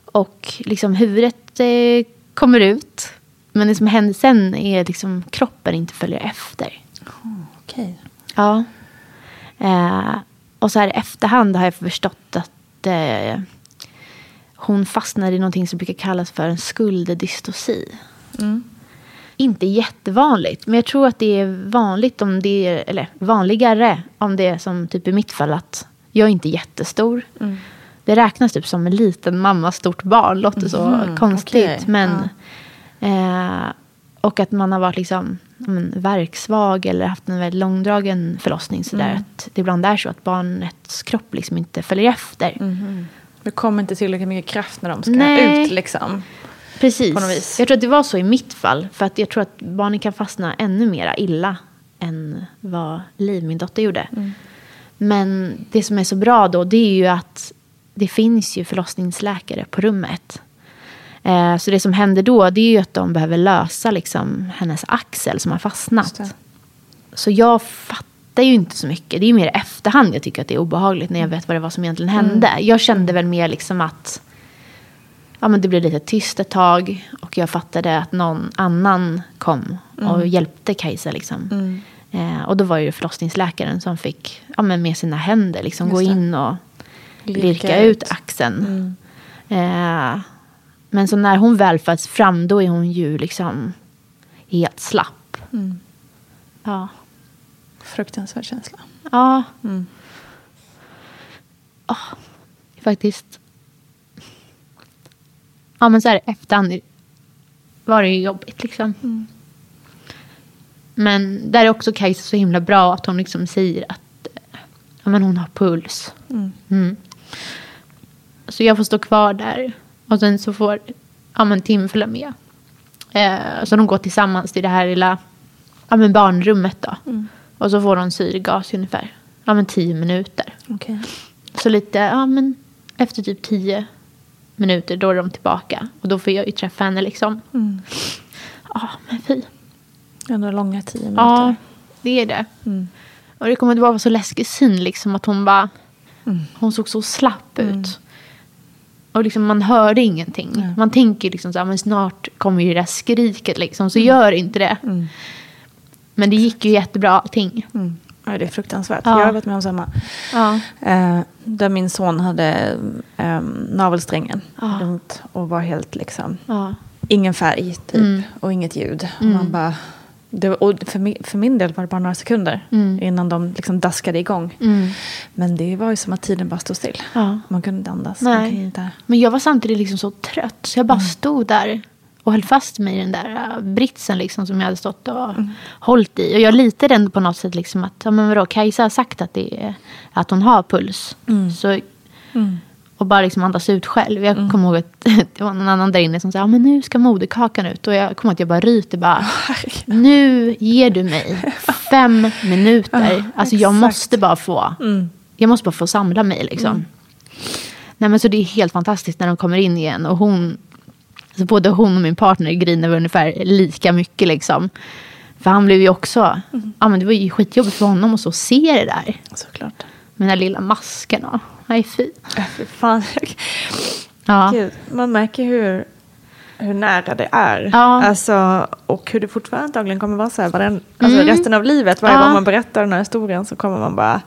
Och liksom huvudet eh, kommer ut. Men det som händer sen är liksom kroppen inte följer efter. Okej. Ja. Eh, och så här i efterhand har jag förstått att eh, hon fastnade i någonting som brukar kallas för en skulderdystoci. Inte jättevanligt, men jag tror att det är vanligt om det är, eller vanligare om det är som typ i mitt fall att jag är inte jättestor. Det räknas typ som en liten mamma, stort barn. Låter så konstigt. okej. Men, eh, och att man har varit liksom, ja, men, verksvag eller haft en väldigt långdragen förlossning. Så där, att det ibland är så att barnets kropp liksom inte följer efter. Det kommer inte tillräckligt mycket kraft när de ska Nej. ut liksom. Precis. Jag tror att det var så i mitt fall. För att jag tror att barnen kan fastna ännu mer illa än vad Liv, min dotter, gjorde. Mm. Men det som är så bra då, det är ju att det finns ju förlossningsläkare på rummet. Eh, så det som händer då, det är ju att de behöver lösa liksom hennes axel som har fastnat. Så jag fattar ju inte så mycket. Det är ju mer i efterhand jag tycker att det är obehagligt när jag vet vad det var som egentligen hände. Jag kände väl mer liksom att ja, men det blev lite tyst ett tag. Och jag fattade att någon annan kom och hjälpte Kajsa. Liksom. Eh, och då var det förlossningsläkaren som fick ja, men med sina händer liksom, gå det. in och Lirka lirka ut. ut axeln. Eh, men så när hon väl föds fram då är hon ju liksom helt slapp. Ja. Fruktansvärd känsla. Ja. Ah, faktiskt. Ja, men så här efterhand var det ju jobbigt liksom. Men där är också Kajsa så himla bra att hon liksom säger att eh, ja, men hon har puls. Mm. Så jag får stå kvar där. Och sen så får ja, men Tim följa med. Eh, så de går tillsammans till det här lilla ja, men barnrummet. Då. Och så får de syrgas i ungefär ja, men tio minuter. Okej. Så lite, ja men efter typ tio minuter då är de tillbaka. Och då får jag ju träffa henne liksom. Ja, men fy. Ändå långa tio minuter. Ja, det är det. Och det kommer att vara så läskig syn liksom att hon bara, hon såg så slapp ut. Och liksom man hörde ingenting. Man tänker liksom så här, men snart kommer ju det där skriket liksom. Så gör inte det. Men det gick ju jättebra allting. Ja, det är fruktansvärt. Ja. Jag har varit med om samma. Ja. Eh, där min son hade eh, navelsträngen Ja. runt och var helt liksom, Ja. ingen färg typ Mm. och inget ljud. Mm. man bara, det, och för, mi, för min del var det bara några sekunder Mm. innan de liksom daskade igång. Mm. Men det var ju som att tiden bara stod still. Man kunde inte andas. Man Nej. kunde inte... Men jag var samtidigt liksom så trött så jag bara stod där och höll fast mig i den där äh, britsen liksom som jag hade stått och hållit i. Och jag litade ändå på något sätt liksom att, ja men vadå, Kajsa har sagt att, det är, att hon har puls. Så, och bara liksom andas ut själv. Jag kommer ihåg att *laughs* det var någon annan där inne som sa, ja men nu ska moderkakan ut. Och jag kommer ihåg att jag bara ryter bara, *laughs* nu ger du mig fem minuter. Alltså jag måste bara få, jag måste bara få samla mig liksom. Nej men så det är helt fantastiskt när de kommer in igen. Och hon, alltså både hon och min partner griner väl ungefär lika mycket liksom. För han blev ju också, ja men det var ju skitjobbigt för honom att så se det där. Såklart. Med den lilla masken och, nej fy. Fy fan. Ja. Gud, man märker hur, hur nära det är. Ja. Alltså, och hur det fortfarande antagligen kommer vara så här. varen- Alltså, Mm. Resten av livet, varje Ja. gång man berättar den här historien så kommer man bara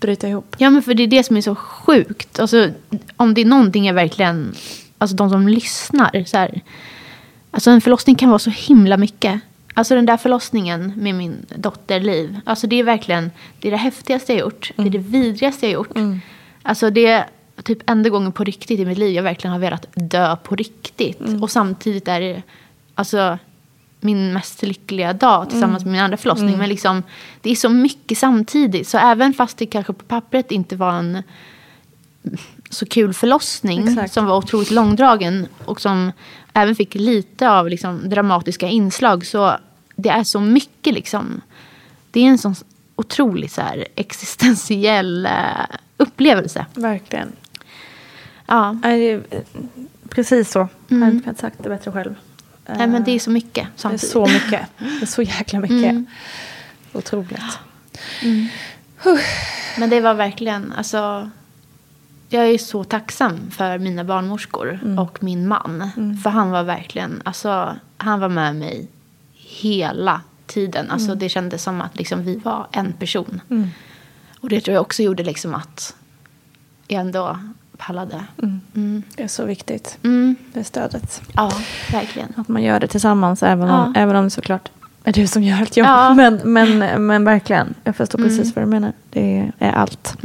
bryta ihop. Ja men för det är det som är så sjukt. Alltså, om det är någonting jag verkligen, alltså de som lyssnar. Så här, alltså en förlossning kan vara så himla mycket. Alltså den där förlossningen med min dotter Liv. Alltså det är verkligen, det är det häftigaste jag gjort. Det är det vidrigaste jag gjort. Alltså det är typ enda gången på riktigt i mitt liv jag verkligen har velat dö på riktigt. Och samtidigt är det, alltså min mest lyckliga dag tillsammans med min andra förlossning. Men liksom, det är så mycket samtidigt. Så även fast det kanske på pappret inte var en så kul förlossning Exakt. som var otroligt långdragen och som även fick lite av liksom, dramatiska inslag. Så det är så mycket liksom. Det är en sån otroligt så här, existentiell eh, upplevelse. Verkligen. Ja. Eh, precis så. Jag hade inte sagt det bättre själv. Mm. Nej, men det är så mycket Det är samtidigt. så mycket. Det är så jäkla mycket. Mm. Otroligt. Men det var verkligen, alltså. Jag är så tacksam för mina barnmorskor Mm. och min man. För han var verkligen, alltså han var med mig hela tiden. Alltså Mm. det kändes som att liksom, vi var en person. Och det tror jag också gjorde liksom att jag ändå pallade. Mm. Det är så viktigt. Mm. Det stödet. Ja, verkligen. Att man gör det tillsammans även om, Ja. även om det såklart är du som gör allt jobb. Ja. Men, men, men verkligen, jag förstår precis vad du menar. Det är allt.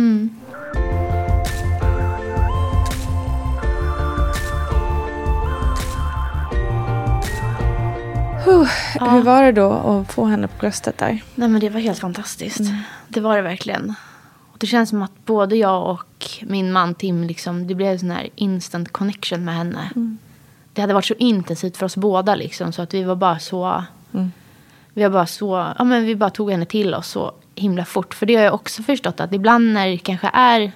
Mm. Huh. Hur var det då att få henne på bröstet där? Nej men det var helt fantastiskt. Det var det verkligen. Och det känns som att både jag och min man Tim, liksom, det blev en sån här instant connection med henne. Det hade varit så intensivt för oss båda liksom, så att vi var bara så... Vi var bara så, ja men vi bara tog henne till oss så himla fort. För det har jag också förstått att ibland när det kanske är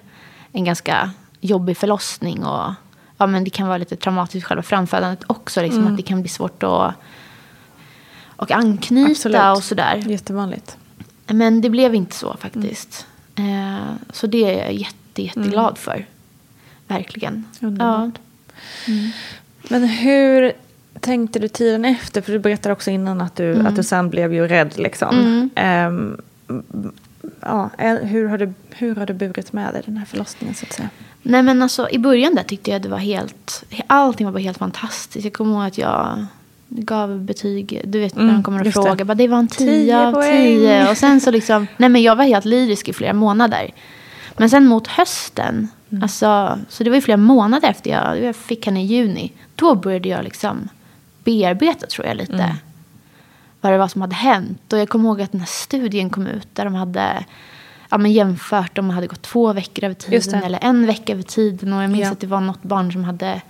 en ganska jobbig förlossning och ja men det kan vara lite traumatiskt själva framfödandet också. Liksom, Att det kan bli svårt att och anknyta Absolut. och sådär. Jättevanligt. Men det blev inte så faktiskt. Eh, så det är jag jätte, jätteglad för. Verkligen. Underbart. Men hur tänkte du tiden efter? För du berättade också innan att du, att du sen blev ju rädd. Liksom. Ehm, ja, eh, hur, har du, hur har du burit med dig den här förlossningen så att säga? Nej men alltså i början där tyckte jag det var helt, allting var bara helt fantastiskt. Jag kommer ihåg att jag gav betyg, du vet när Mm, de kommer och det. frågar, bara, det var en 10 10 av poäng. 10. Och sen så liksom, *laughs* nej men jag var helt lyrisk i flera månader. Men sen mot hösten, Mm. alltså, så det var ju flera månader efter jag, jag fick henne i juni. Då började jag liksom bearbeta tror jag lite. Mm. Vad det var som hade hänt. Och jag kommer ihåg att den här studien kom ut där de hade ja, men jämfört om man hade gått två veckor över tiden det. eller en vecka över tiden. Och jag minns Ja. att det var något barn som hade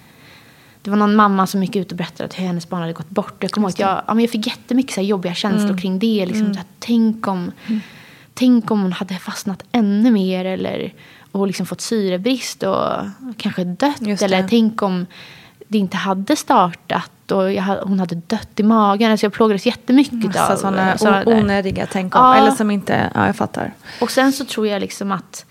det var någon mamma som gick ut och berättade att hennes barn hade gått bort. Jag kommer ihåg att jag, ja, men jag fick jättemycket så jobbiga känslor Mm. kring det. Liksom, så här, tänk, om, tänk om hon hade fastnat ännu mer eller och liksom fått syrebrist och kanske dött. Eller tänk om det inte hade startat och jag, hon hade dött i magen. Alltså jag plågades jättemycket Massa av sådana sådana onödiga tänk om. Ja. Eller som inte, ja jag fattar. Och sen så tror jag liksom att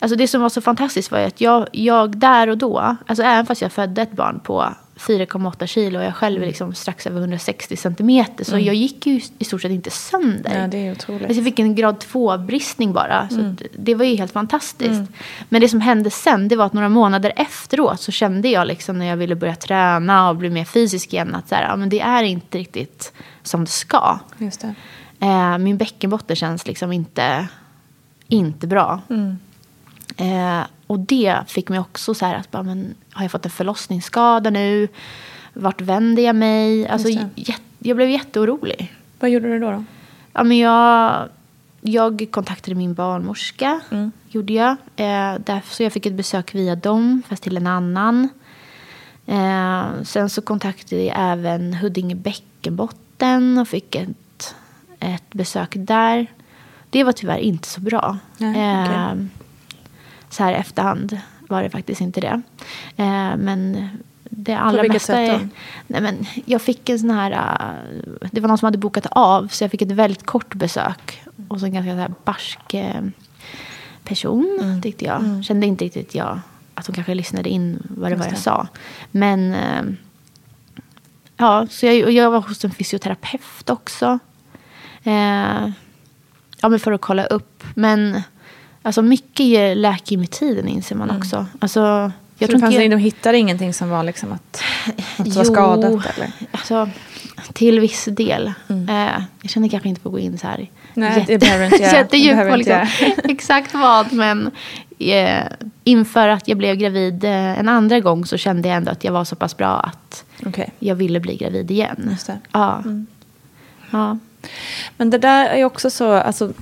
Alltså det som var så fantastiskt var ju att jag, jag där och då, alltså även fast jag födde ett barn på 4,8 kilo och jag själv är liksom strax över 160 centimeter. Så jag gick ju i stort sett inte sönder. Mm. Ja, det är otroligt. Alltså jag fick en grad 2-bristning bara. Så Mm. det var ju helt fantastiskt. Men det som hände sen, det var att några månader efteråt så kände jag liksom när jag ville börja träna och bli mer fysisk igen att så här, ja, men det är inte riktigt som det ska. Just det. Eh, min bäckenbotten känns liksom inte, inte bra. Mm. Eh, och det fick mig också så här att, bara, men, har jag fått en förlossningsskada nu? Vart vänder jag mig? Alltså, jag blev jätteorolig. Vad gjorde du då? då? Ja, men jag, jag kontaktade min barnmorska. Mm. Gjorde jag. Eh, därför, så jag fick ett besök via dem, fast till en annan. Eh, sen så kontaktade jag även Huddinge bäckenbotten och fick ett, ett besök där. Det var tyvärr inte så bra. Nej, okej. eh, så här efterhand var det faktiskt inte det. Eh, men det allra vilket mesta sätt då? är... Nej, men jag fick en sån här... eh, det var någon som hade bokat av, så jag fick ett väldigt kort besök. Och så en ganska så här barsk eh, person, Mm. tyckte jag. Kände inte riktigt jag att hon kanske lyssnade in vad det Just var jag det. sa. Men... Eh, ja, så jag, jag var hos en fysioterapeut också. Eh, ja, men för att kolla upp. Men alltså mycket läker med tiden, inser man också. Alltså, jag Mm. Så tror fanns, jag- de hittade ingenting som var liksom att, att det var Jo, skadat? Eller? Alltså, till viss del. Eh, jag känner kanske inte på att gå in så här. Mm. Det behöver inte *laughs* Jättedjupt på liksom, *laughs* exakt vad. Men eh, inför att jag blev gravid eh, en andra gång så kände jag ändå att jag var så pass bra att Okej. jag ville bli gravid igen. Ja. ja. Men det där är också så, alltså,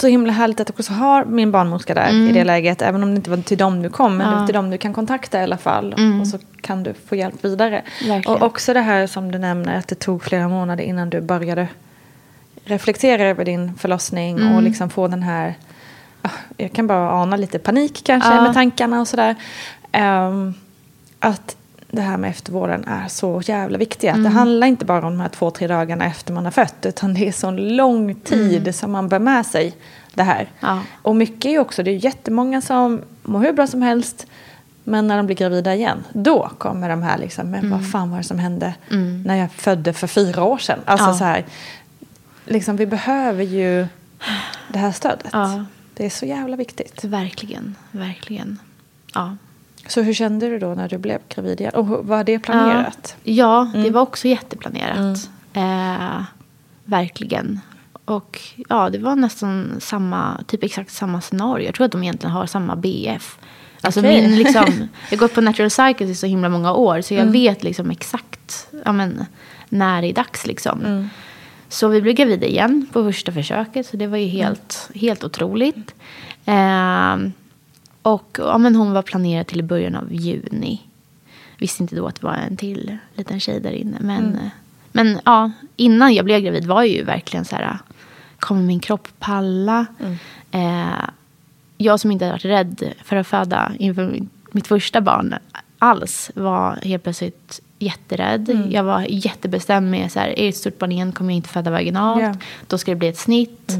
så himla härligt att du också har min barnmorska där i det läget. Även om det inte var till dem du kom, men det var Ja. till dem du kan kontakta i alla fall. Och så kan du få hjälp vidare. Verkligen. Och också det här som du nämner, att det tog flera månader innan du började reflektera över din förlossning och liksom få den här, jag kan bara ana lite panik kanske Ja. med tankarna och sådär. Ehm, att det här med eftervården är så jävla viktigt. Att Det handlar inte bara om de här två, tre dagarna efter man har fött. Utan det är så lång tid som man bär med sig det här. Ja. Och mycket är ju också, det är jättemånga som mår hur bra som helst. Men när de blir gravida igen, då kommer de här liksom, men vad fan var det som hände när jag födde för fyra år sedan? Alltså Ja. så här, liksom vi behöver ju det här stödet. Ja. Det är så jävla viktigt. Verkligen, verkligen. Ja. Så hur kände du då när du blev gravid igen? Och var det planerat? Ja, det var också jätteplanerat. Eh, verkligen. Och ja, det var nästan samma, typ exakt samma scenario. Jag tror att de egentligen har samma BF. Alltså Okej. min liksom, *laughs* jag har gått på natural cycles i så himla många år. Så jag vet liksom exakt ja, men, när det är dags liksom. Så vi blev gravida igen på första försöket. Så det var ju helt, helt otroligt. Ehm, och ja, men hon var planerad till början av juni. Visste inte då att det var en till liten tjej där inne. Men, men ja, innan jag blev gravid var jag ju verkligen så här. Kommer min kropp palla? Eh, jag som inte hade varit rädd för att föda inför mitt första barn alls var helt plötsligt jätterädd. Jag var jättebestämd med så här, är det ett stort barn igen kommer jag inte föda vaginalt. Ja. Då ska det bli ett snitt.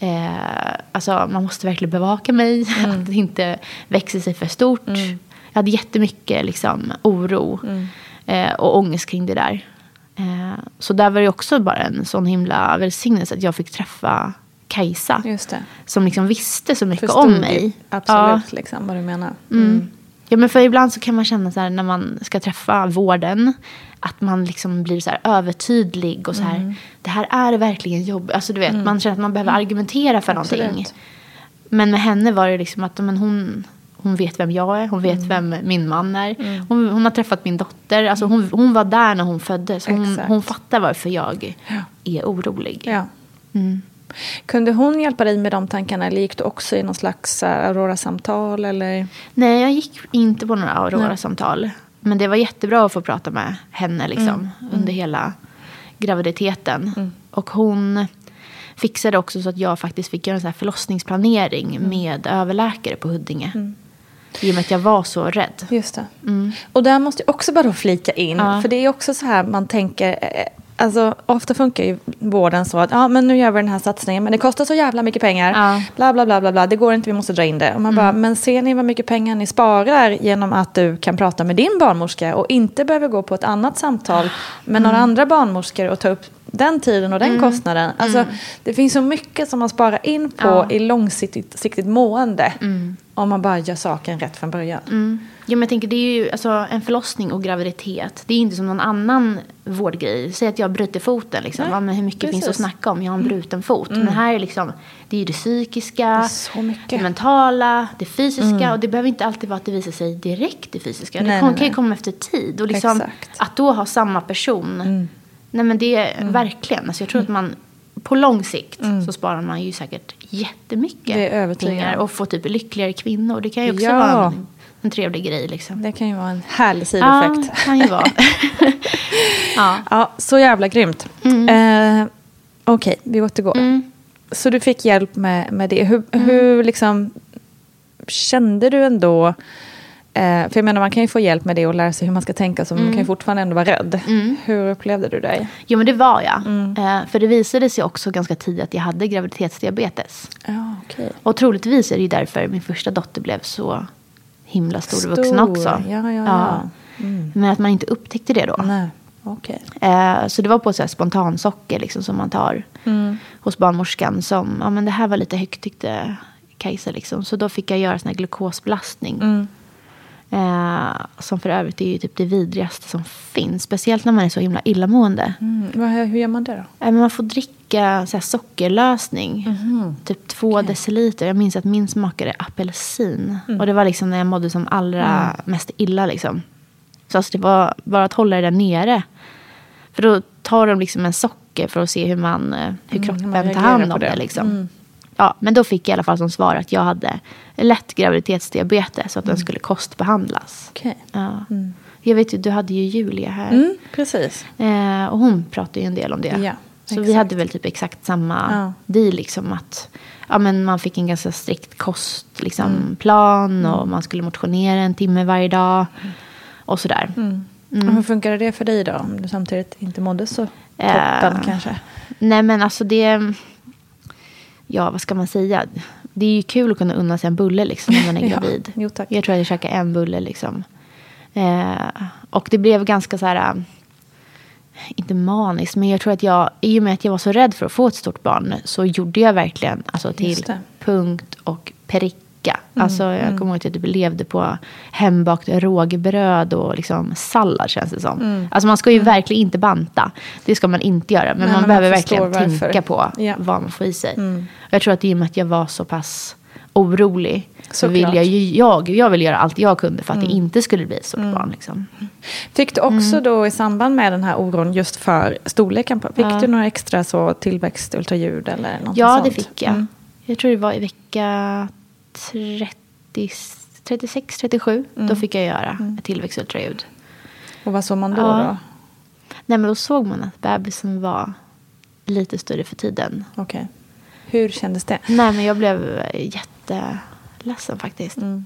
Eh, alltså, man måste verkligen bevaka mig. *laughs* Att det inte växer sig för stort. Jag hade jättemycket liksom, oro eh, och ångest kring det där. Eh, så där var det också bara en sån himla välsignelse att jag fick träffa Kajsa. Som liksom visste så mycket Förstod om mig. Absolut, liksom, vad du menar. Ja. Mm. ja, men för ibland så kan man känna så här när man ska träffa vården. Att man liksom blir så övertydlig och så här. Det här är verkligen jobb. Alltså du vet, man känner att man behöver argumentera för någonting. Absolut. Men med henne var det liksom att men hon, hon vet vem jag är. Hon vet vem min man är. Hon, hon har träffat min dotter. Alltså hon, hon var där när hon föddes. Hon, Exakt. hon fattar varför jag är orolig. Ja. Mm. Kunde hon hjälpa dig med de tankarna eller gick du också i någon slags uh, Aurora-samtal? Eller? Nej, jag gick inte på några Aurora-samtal. Men det var jättebra att få prata med henne liksom, under hela graviditeten. Och hon fixade också så att jag faktiskt fick göra en sån här förlossningsplanering med överläkare på Huddinge. I och med att jag var så rädd. Just det. Och där måste jag också bara flika in. Ja. För det är också så här man tänker. Alltså, ofta funkar ju vården så att ja, men nu gör vi den här satsningen, men det kostar så jävla mycket pengar. Ja. Bla, bla, bla, bla, bla. Det går inte, vi måste dra in det. Och man bara, men ser ni vad mycket pengar ni sparar genom att du kan prata med din barnmorska och inte behöver gå på ett annat samtal med några andra barnmorskor och ta upp den tiden och den kostnaden. Alltså, Det finns så mycket som man sparar in på Ja. i långsiktigt siktigt mående om man bara gör saken rätt från början. Ja, men jag tänker, det är ju alltså, en förlossning och graviditet. Det är inte som någon annan vårdgrej. Säg att jag bryter foten. Liksom. Ja, men hur mycket finns det att precis. snacka om? Jag har en bruten fot. Men här är liksom, det är ju det psykiska, mycket. det mentala, det fysiska. Och det behöver inte alltid vara att det visar sig direkt det fysiska. Nej, det kan, nej, kan ju komma efter tid. Och liksom, att då ha samma person. Nej men det är verkligen. Alltså, jag tror att man på lång sikt så sparar man ju säkert jättemycket Det är pengar. Och får typ lyckligare kvinnor. Det kan ju också Ja. vara en, en trevlig grej liksom. Det kan ju vara en härlig Ja, sidoeffekt. kan ju vara. *laughs* ja. Ja, så jävla grymt. Eh, Okej, vi återgår. Mm. Så du fick hjälp med, med det. Hur, hur liksom kände du ändå? Eh, för jag menar, man kan ju få hjälp med det och lära sig hur man ska tänka. Så man kan ju fortfarande ändå vara rädd. Hur upplevde du dig? Jo men det var jag. Eh, för det visade sig också ganska tidigt att jag hade graviditetsdiabetes. Ja, okej. Och troligtvis är det ju därför min första dotter blev så himla stor och vuxen också. Ja, ja, ja. Men att man inte upptäckte det då. Nej, okej. Eh, så det var på så här spontansocker liksom, som man tar hos barnmorskan. Som, ja men det här var lite högt tyckte Kajsa liksom. Så då fick jag göra sån här glukosbelastning. Eh, som för övrigt är ju typ det vidrigaste som finns. Speciellt när man är så himla illamående. Mm. Hur gör man det då? Eh, man får dricka så sockerlösning. Typ två deciliter. Jag minns att min smakade apelsin. Och det var liksom när jag mådde som allra mest illa. Liksom. Så alltså, det var bara att hålla det där nere. För då tar de liksom en socker för att se hur, man, eh, hur kroppen tar reagerar hand om det. det. liksom. Ja, men då fick jag i alla fall som svar att jag hade lätt graviditetsdiabetes. Så att den skulle kostbehandlas. Okej. Ja. Jag vet ju, du hade ju Julia här. Mm, precis. Eh, och hon pratade ju en del om det. Ja, så vi exakt. hade väl typ exakt samma Ja. deal. Liksom, att, ja, men man fick en ganska strikt kostplan liksom, Mm. plan och man skulle motionera en timme varje dag. Och sådär. Mm. Och hur funkade det för dig då? Om du samtidigt inte mådde så Eh, toppen kanske? Nej men alltså det... Ja, vad ska man säga? Det är ju kul att kunna unna sig en bulle liksom, när man är *laughs* Ja, gravid. jo, tack. Jag tror att jag käkade en bulle. Liksom. Eh, och det blev ganska så här... äh, Inte maniskt, men jag tror att jag... I och med att jag var så rädd för att få ett stort barn så gjorde jag verkligen alltså, till Just det. Mm, och pricka. Alltså, jag kommer ihåg att jag typ levde på hembakt rågbröd och liksom sallad känns det som. Alltså man ska ju verkligen inte banta. Det ska man inte göra. Men Mm. Nej, man men behöver verkligen varför. tänka på. Mm. vad man får i sig. Och Jag tror att i och med att jag var så pass orolig så vill jag, ju, jag, jag vill göra allt jag kunde för att Mm. det inte skulle bli ett stort barn. Liksom. Fick du också då i samband med den här oron just för storleken? På, fick Ja. du några extra så tillväxt, ultraljud eller något Ja, sånt? det fick jag. Mm. Jag tror det var i vecka 30, 36, 37. Mm. Då fick jag göra ett tillväxtultraljud. Och vad såg man då? Ja. då? Nej, men då såg man att bebisen var lite större för tiden. Okej. Hur kändes det? Nej, men jag blev jätteledsen faktiskt. Mm.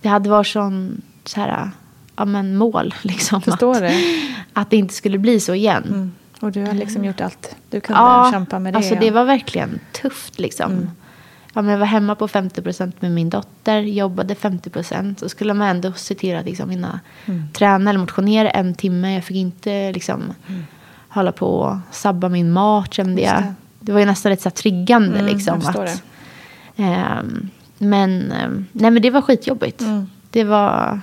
Det hade varit sån, så här, ja, men mål. *laughs* Liksom, Förstår att, det. *laughs* att det inte skulle bli så igen. Mm. Och du har liksom gjort allt du kunde Ja, kämpa med det. alltså det var verkligen tufft liksom. Mm. Ja, men jag var hemma på 50% med min dotter, jobbade 50%. Så skulle man ändå se till att liksom hinna Mm. träna eller motionera en timme. Jag fick inte liksom hålla på och sabba min mat kände jag. det. Det. var ju nästan lite så här triggande Mm, liksom. att, ehm, men, ehm, nej, men det var skitjobbigt. Mm. Det var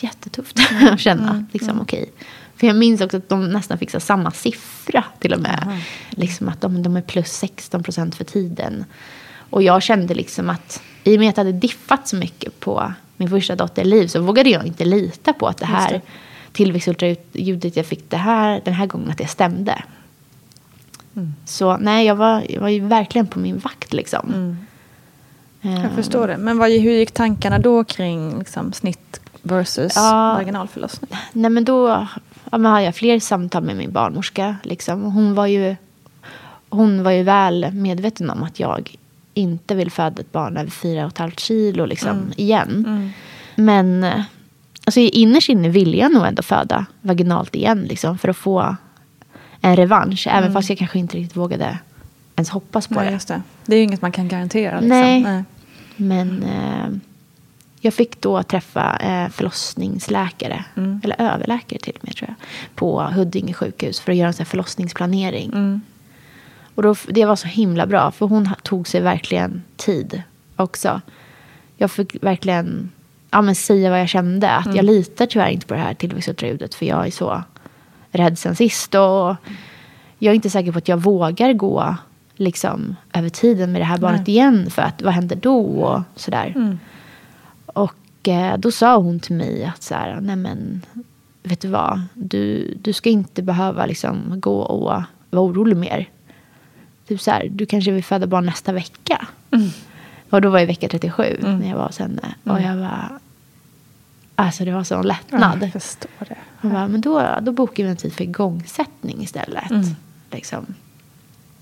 jättetufft *laughs* att känna. Liksom, okej. För jag minns också att de nästan fick samma siffra till och med. Liksom att de, de är plus 16 procent för tiden. Och jag kände liksom att i och med att jag hade diffat så mycket på min första dotters liv så vågade jag inte lita på att det här det. tillväxtultraljudet jag fick det här, den här gången att det stämde. Mm. Så nej, jag var, jag var ju verkligen på min vakt liksom. Mm. Ehm, Jag förstår det. Men vad, hur gick tankarna då kring liksom, snitt versus Ja. vaginalförlossning? Nej men då ja, men hade jag fler samtal med min barnmorska. Liksom. Hon, var ju, hon var ju väl medveten om att jag inte vill föda ett barn över fyra och ett halvt kilo liksom, igen. Men eh, alltså, innerst inne ville jag nog ändå föda vaginalt igen. Liksom, för att få en revansch. Även fast jag kanske inte riktigt vågade ens hoppas på Nej, det. just det. Det är ju inget man kan garantera. Liksom. Nej. Men eh, jag fick då träffa eh, förlossningsläkare, Mm. eller överläkare till och med tror jag, på Huddinge sjukhus för att göra en sån förlossningsplanering. Mm. Och då, det var så himla bra, för hon tog sig verkligen tid också. Jag fick verkligen ja, men säga vad jag kände. Att Mm. jag litar tyvärr inte på det här tillväxtultraljudet för jag är så rädd sen sist. Och jag är inte säker på att jag vågar gå liksom, över tiden med det här barnet igen. För att vad händer då? Och sådär. Mm. Och eh, då sa hon till mig att så här, nej men, vet du vad? Du, du ska inte behöva liksom gå och vara orolig mer. Typ så här, du kanske vill föda barn nästa vecka. Och då var jag vecka 37 när jag var hos henne. Och jag var, alltså det var sån Ja, lättnad. jag förstår det. Hon bara, men då, då bokar vi en tid för igångsättning istället. Liksom.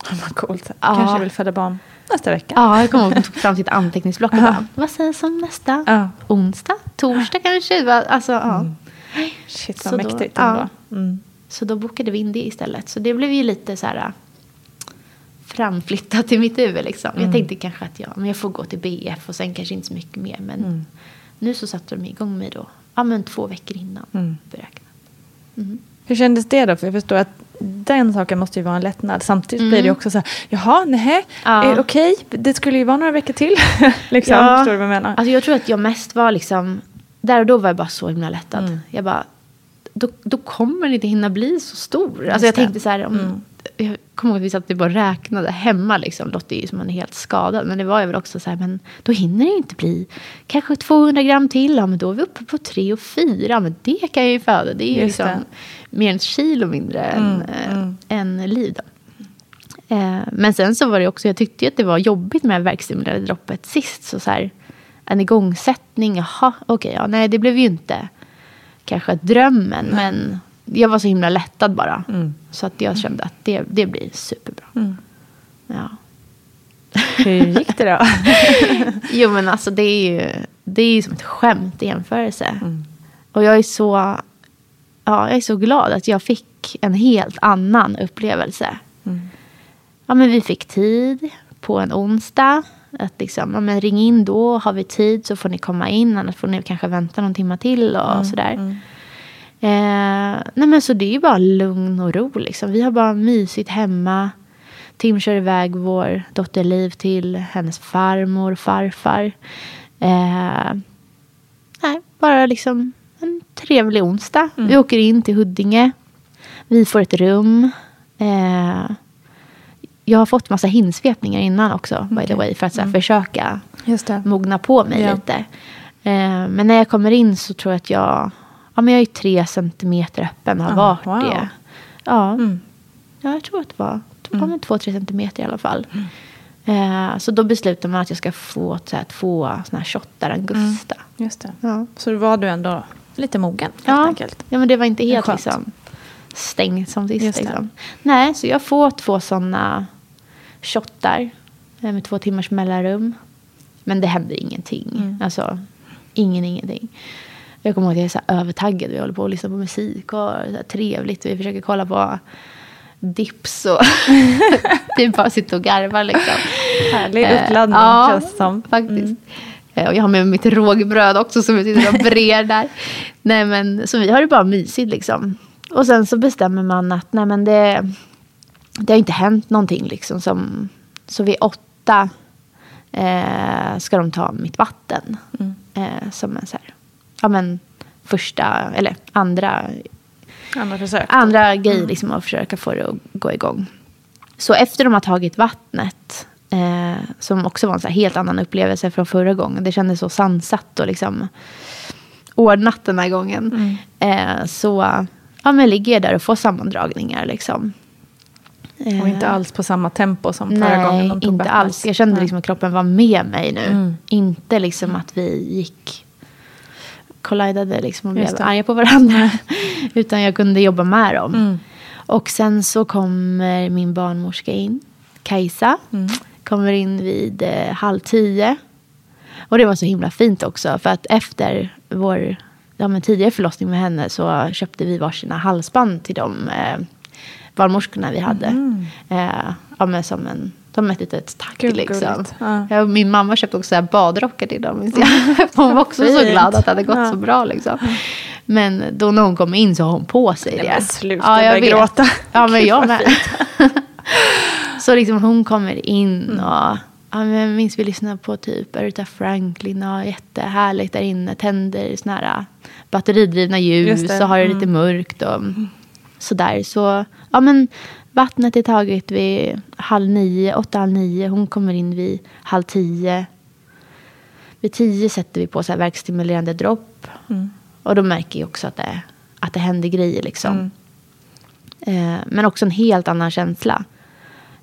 *laughs* Vad coolt. Ja. Kanske vill föda barn nästa vecka. Ja, jag kommer ihåg att hon tog *laughs* fram sitt anteckningsblock och bara, vad sägs om nästa? Ja. Onsdag? Torsdag kanske? Alltså, ja. Shit Så vad då- mäktigt ja. ändå. Mm. Så då bokade vi in det istället. Så det blev ju lite så här framflyttat i mitt huvud. Liksom. Mm. Jag tänkte kanske att ja, men jag får gå till BF och sen kanske inte så mycket mer. Men Mm. nu så satte de igång mig då. Ja, men två veckor innan Mm. beräknat. Hur kändes det då? För jag förstår att den saken måste ju vara en lättnad. Samtidigt Mm. blir det ju också så här, jaha, nej, Ja. eh, okej, det skulle ju vara några veckor till. *laughs* liksom, Ja. Förstår du vad jag menar? Alltså jag tror att jag mest var liksom, där och då var jag bara så himla lättad. Mm. Jag bara, då, då kommer den inte hinna bli så stor. Alltså jag det. tänkte så här, om, Mm. Jag kommer ihåg att vi satt typ och räknade hemma liksom. Låter ju som man är helt skadad. Men det var ju väl också så här, men då hinner det inte bli kanske 200 gram till. Ja men då är vi uppe på 3 och 4. Men det kan jag ju föda. Det är ju liksom det. mer än ett kilo mindre Mm, än, äh, än liv. Då. Eh, men sen så var det också, jag tyckte ju att det var jobbigt med verkstimulerade droppet sist. Så, så här, en igångsättning, jaha, okej, ja, nej det blev ju inte kanske drömmen. Men jag var så himla lättad bara. Mm. Så att jag kände att det, det blir superbra. Mm. Ja. Hur gick det då? *laughs* Jo men alltså det är ju, det är ju som ett skämt i jämförelse. Mm. Och jag är så, ja, jag är så glad att jag fick en helt annan upplevelse. Mm. Ja men vi fick tid på en onsdag. Att liksom, ja, men ring in då, har vi tid så får ni komma in. Annars får ni kanske vänta någon timme till och Mm, sådär. Eh, nej men så det är ju bara lugn och ro liksom. Vi har bara mysigt hemma. Tim kör iväg vår dotter Liv till hennes farmor och farfar. Eh, nej, bara liksom en trevlig onsdag. Vi åker in till Huddinge. Vi får ett rum. Eh, jag har fått massa hinsvepningar innan också, by the way. För att så här, försöka Just det. mogna på mig Ja. lite. Eh, men när jag kommer in så tror jag att jag, ja men jag är tre centimeter öppen och har Ah, varit wow. det. Ja. Mm. ja, jag tror att det var ja, men två, tre centimeter i alla fall. Eh, så då beslutar man att jag ska få så här, två såna här shottar Angusta. Just det. Ja. Så då var du ändå lite mogen helt Ja. enkelt. ja, men det var inte helt liksom, stängt som sist. Liksom. Nej, så jag får två sådana shottar eh, med två timmars mellanrum. Men det händer ingenting. Mm. Alltså, ingen ingenting. Jag kommer ihåg att jag är så övertaggad. Vi håller på att lyssna på musik och så trevligt. Vi försöker kolla på dips och *laughs* typ bara sitta och garva liksom. Härlig Eh, uppladdning ja, känns det som. faktiskt. Eh, Och jag har med mig mitt rågbröd också som jag sitter och brer där. Nej, men, så vi har det bara mysigt liksom. Och sen så bestämmer man att nej, men det, det har inte hänt någonting. Liksom, som, så vid åtta eh, ska de ta mitt vatten. Eh, som en så här, ja men första, eller andra Andra försök. andra grejer liksom att försöka få det att gå igång. Så efter de har tagit vattnet, eh, som också var en helt annan upplevelse från förra gången. Det kändes så sansat och liksom ordnat den här gången. Eh, så ja, men ligger jag där och får sammandragningar. Liksom. Eh, Och inte alls på samma tempo som förra Nej, gången de tog inte vattnet. alls. Jag kände Nej. liksom att kroppen var med mig nu. Mm. Inte liksom att vi gick collidade liksom och Just blev det. arga på varandra. *laughs* Utan jag kunde jobba med dem. Mm. Och sen så kommer min barnmorska in, Kajsa. Mm. Kommer in vid eh, halv tio. Och det var så himla fint också. För att efter vår ja, men tidigare förlossning med henne så köpte vi varsina halsband till de eh, barnmorskorna vi hade. Eh, ja, men som en, som ett litet tack Gud, liksom. Ja. Ja, min mamma köpte också så badrockar till dem. minns jag. *laughs* Hon var också så glad att det hade gått Ja. så bra. Liksom. Men då när hon kom in så har hon på sig Nej, det. men sluta, jag börjar vet. gråta. Ja, men jag med. *laughs* så liksom hon kommer in Mm. och ja, men jag minns vi lyssnade på typ Aretha Franklin och jättehärligt där inne. Tänder såna här äh, batteridrivna ljus och har det Mm. lite mörkt och sådär. Så ja men vattnet är taget vid halv nio, åtta, halv nio. Hon kommer in vid halv tio. Vid tio sätter vi på så här verkstimulerande dropp. Mm. Och då märker jag också att det, att det händer grejer liksom. Eh, men också en helt annan känsla.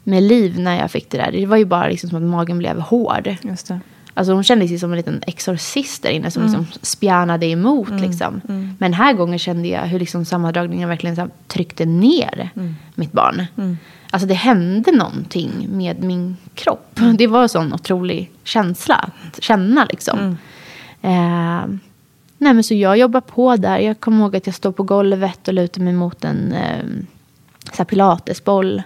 Med liv när jag fick det där. Det var ju bara liksom som att magen blev hård. Just det. Alltså hon kände sig som en liten exorcist där inne som liksom spjärnade emot. Liksom. Men den här gången kände jag hur liksom sammandragningen verkligen så tryckte ner mitt barn. Alltså det hände någonting med min kropp. Det var en sån otrolig känsla att känna liksom. Eh, nej men så jag jobbar på där. Jag kommer ihåg att jag står på golvet och lutar mig mot en eh, så pilatesboll.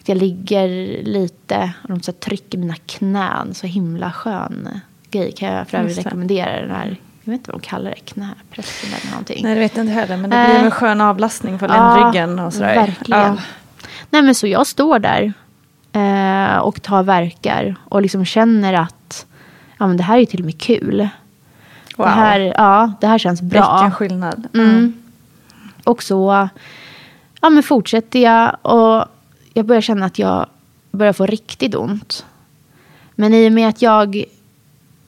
Att jag ligger lite och de så här trycker mina knän. Så himla skön grej. Kan jag för övrigt rekommendera den här. Jag vet inte vad de kallar det. Knäpressen eller någonting. Nej, det vet jag inte heller. Men det blir en skön avlastning för Ja, ländryggen och sådär. Verkligen. Ja. Nej men så jag står där eh, och tar verkar och liksom känner att ja, men det här är till och med kul. Wow. Det, här, ja, det här känns bra. Vilken skillnad. Mm. Och så ja, men fortsätter jag och jag börjar känna att jag börjar få riktigt ont. Men i och med att jag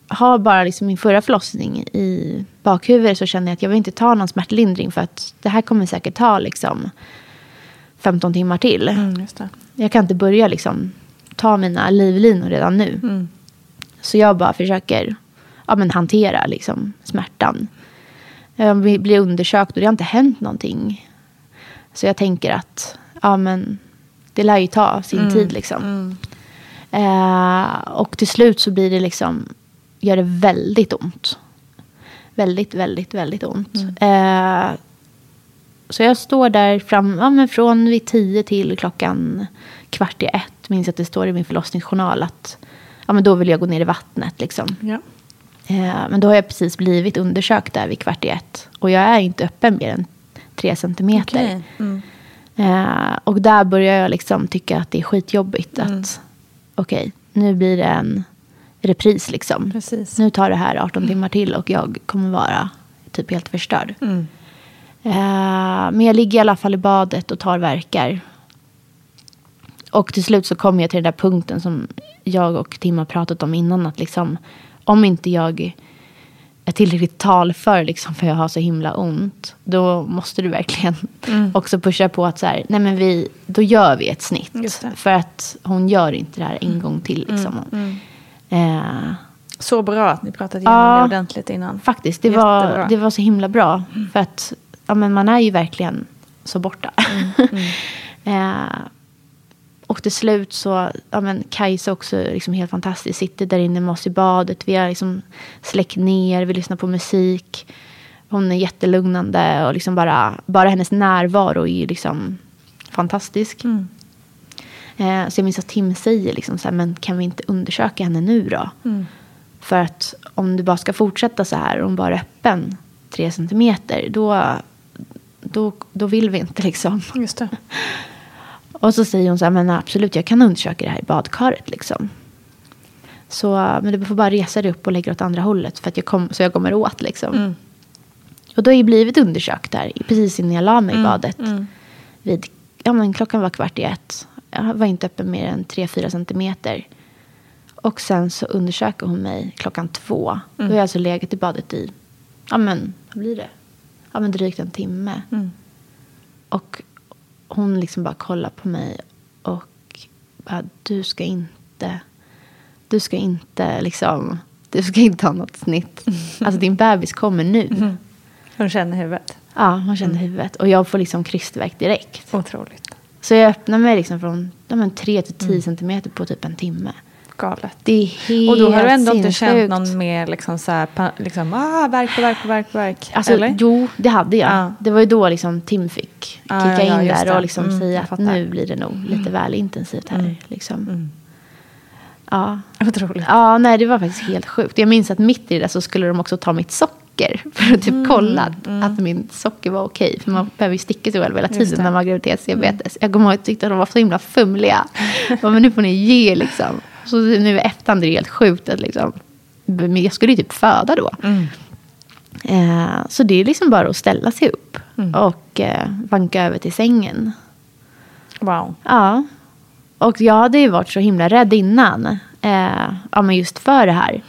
har bara liksom min förra förlossning i bakhuvudet så känner jag att jag vill inte ta någon smärtlindring för att det här kommer säkert ta liksom 15 timmar till. Mm. Jag kan inte börja liksom ta mina livlinor redan nu. Mm. Så jag bara försöker ja, men hantera liksom, smärtan. Jag blir undersökt och det har inte hänt någonting. Så jag tänker att ja, men, det lär ju ta sin tid. Liksom. Eh, och till slut så blir det liksom, gör det väldigt ont. Väldigt, väldigt, väldigt ont. Eh, så jag står där fram, ja, men från vid tio till klockan kvart i ett. Minns att det står i min förlossningsjournal att ja, men då vill jag gå ner i vattnet. Liksom. Ja. Eh, men då har jag precis blivit undersökt där vid kvart i ett. Och jag är inte öppen mer än tre centimeter. Okej. Mm. Eh, och där börjar jag liksom tycka att det är skitjobbigt. Mm. Att okej, nu blir det en repris liksom. Precis. Nu tar det här 18 timmar till och jag kommer vara typ helt förstörd. Mm. Eh, men jag ligger i alla fall i badet och tar verkar. Och till slut så kommer jag till den där punkten som jag och Tim har pratat om innan. Att liksom, om inte jag är tillräckligt talför liksom, för jag har så himla ont. Då måste du verkligen också pusha på att så här, nej men vi, då gör vi ett snitt. För att hon gör inte det här en gång till. Liksom. Eh, Så bra att ni pratade igenom Ja. det ordentligt innan. Faktiskt, det var, det var så himla bra. För att ja, men man är ju verkligen så borta. *laughs* eh, och till slut så, ja men Kajsa också liksom helt fantastisk. Sitter där inne med oss i badet. Vi har liksom släckt ner, vi lyssnar på musik. Hon är jättelugnande och liksom bara, bara hennes närvaro är liksom fantastisk. Eh, så jag minns att Tim säger liksom så här, men kan vi inte undersöka henne nu då? För att om du bara ska fortsätta så här och hon bara är öppen tre centimeter, då, då, då vill vi inte liksom. Just det. Och så säger hon så här, men absolut, jag kan undersöka det här i badkaret liksom. Så, men du får bara resa dig upp och lägga åt andra hållet för att jag kom, så jag kommer åt liksom. Och då har jag blivit undersökt där precis innan jag la mig i badet. Vid, ja men klockan var kvart i ett. Jag var inte öppen mer än 3-4 centimeter. Och sen så undersöker hon mig klockan två. Då har jag alltså legat i badet i, ja men vad blir det? Ja men drygt en timme. Och hon liksom bara kollar på mig och bara, du ska inte, du ska inte liksom, du ska inte ha något snitt. *laughs* Alltså din bebis kommer nu. Hon känner huvudet. Ja, hon känner huvudet. Och jag får liksom krystvärk direkt. Otroligt. Så jag öppnar mig liksom från ja, 3 till 10 centimeter på typ en timme. Galet. Det är helt Och då har du ändå inte känt någon mer liksom så här, liksom, ah, verk, verk, verk, verk. Alltså, eller? jo, det hade jag. Ja. Det var ju då liksom Tim fick Ja, kicka ja, ja, in just där och liksom Mm, säga att. Mm. nu blir det nog lite väl intensivt här. Liksom. Ja. *laughs* Otroligt. ja, nej det var faktiskt helt sjukt. Jag minns att mitt i det så skulle de också ta mitt socker *laughs* för att typ Mm, kolla att min socker var okej. För man behöver ju sticka sig själv hela tiden. Mm. när man har graviditetsdiabetes. Jag kommer ihåg att jag tyckte att de var så himla fumliga. *laughs* Men nu får ni ge liksom. Så nu i är det helt sjukt att liksom. Men jag skulle ju typ föda då. Mm. Eh, så det är liksom bara att ställa sig upp Mm. och eh, vanka över till sängen. Wow. Ja. Och jag hade ju varit så himla rädd innan. Eh, ja, men just för det här.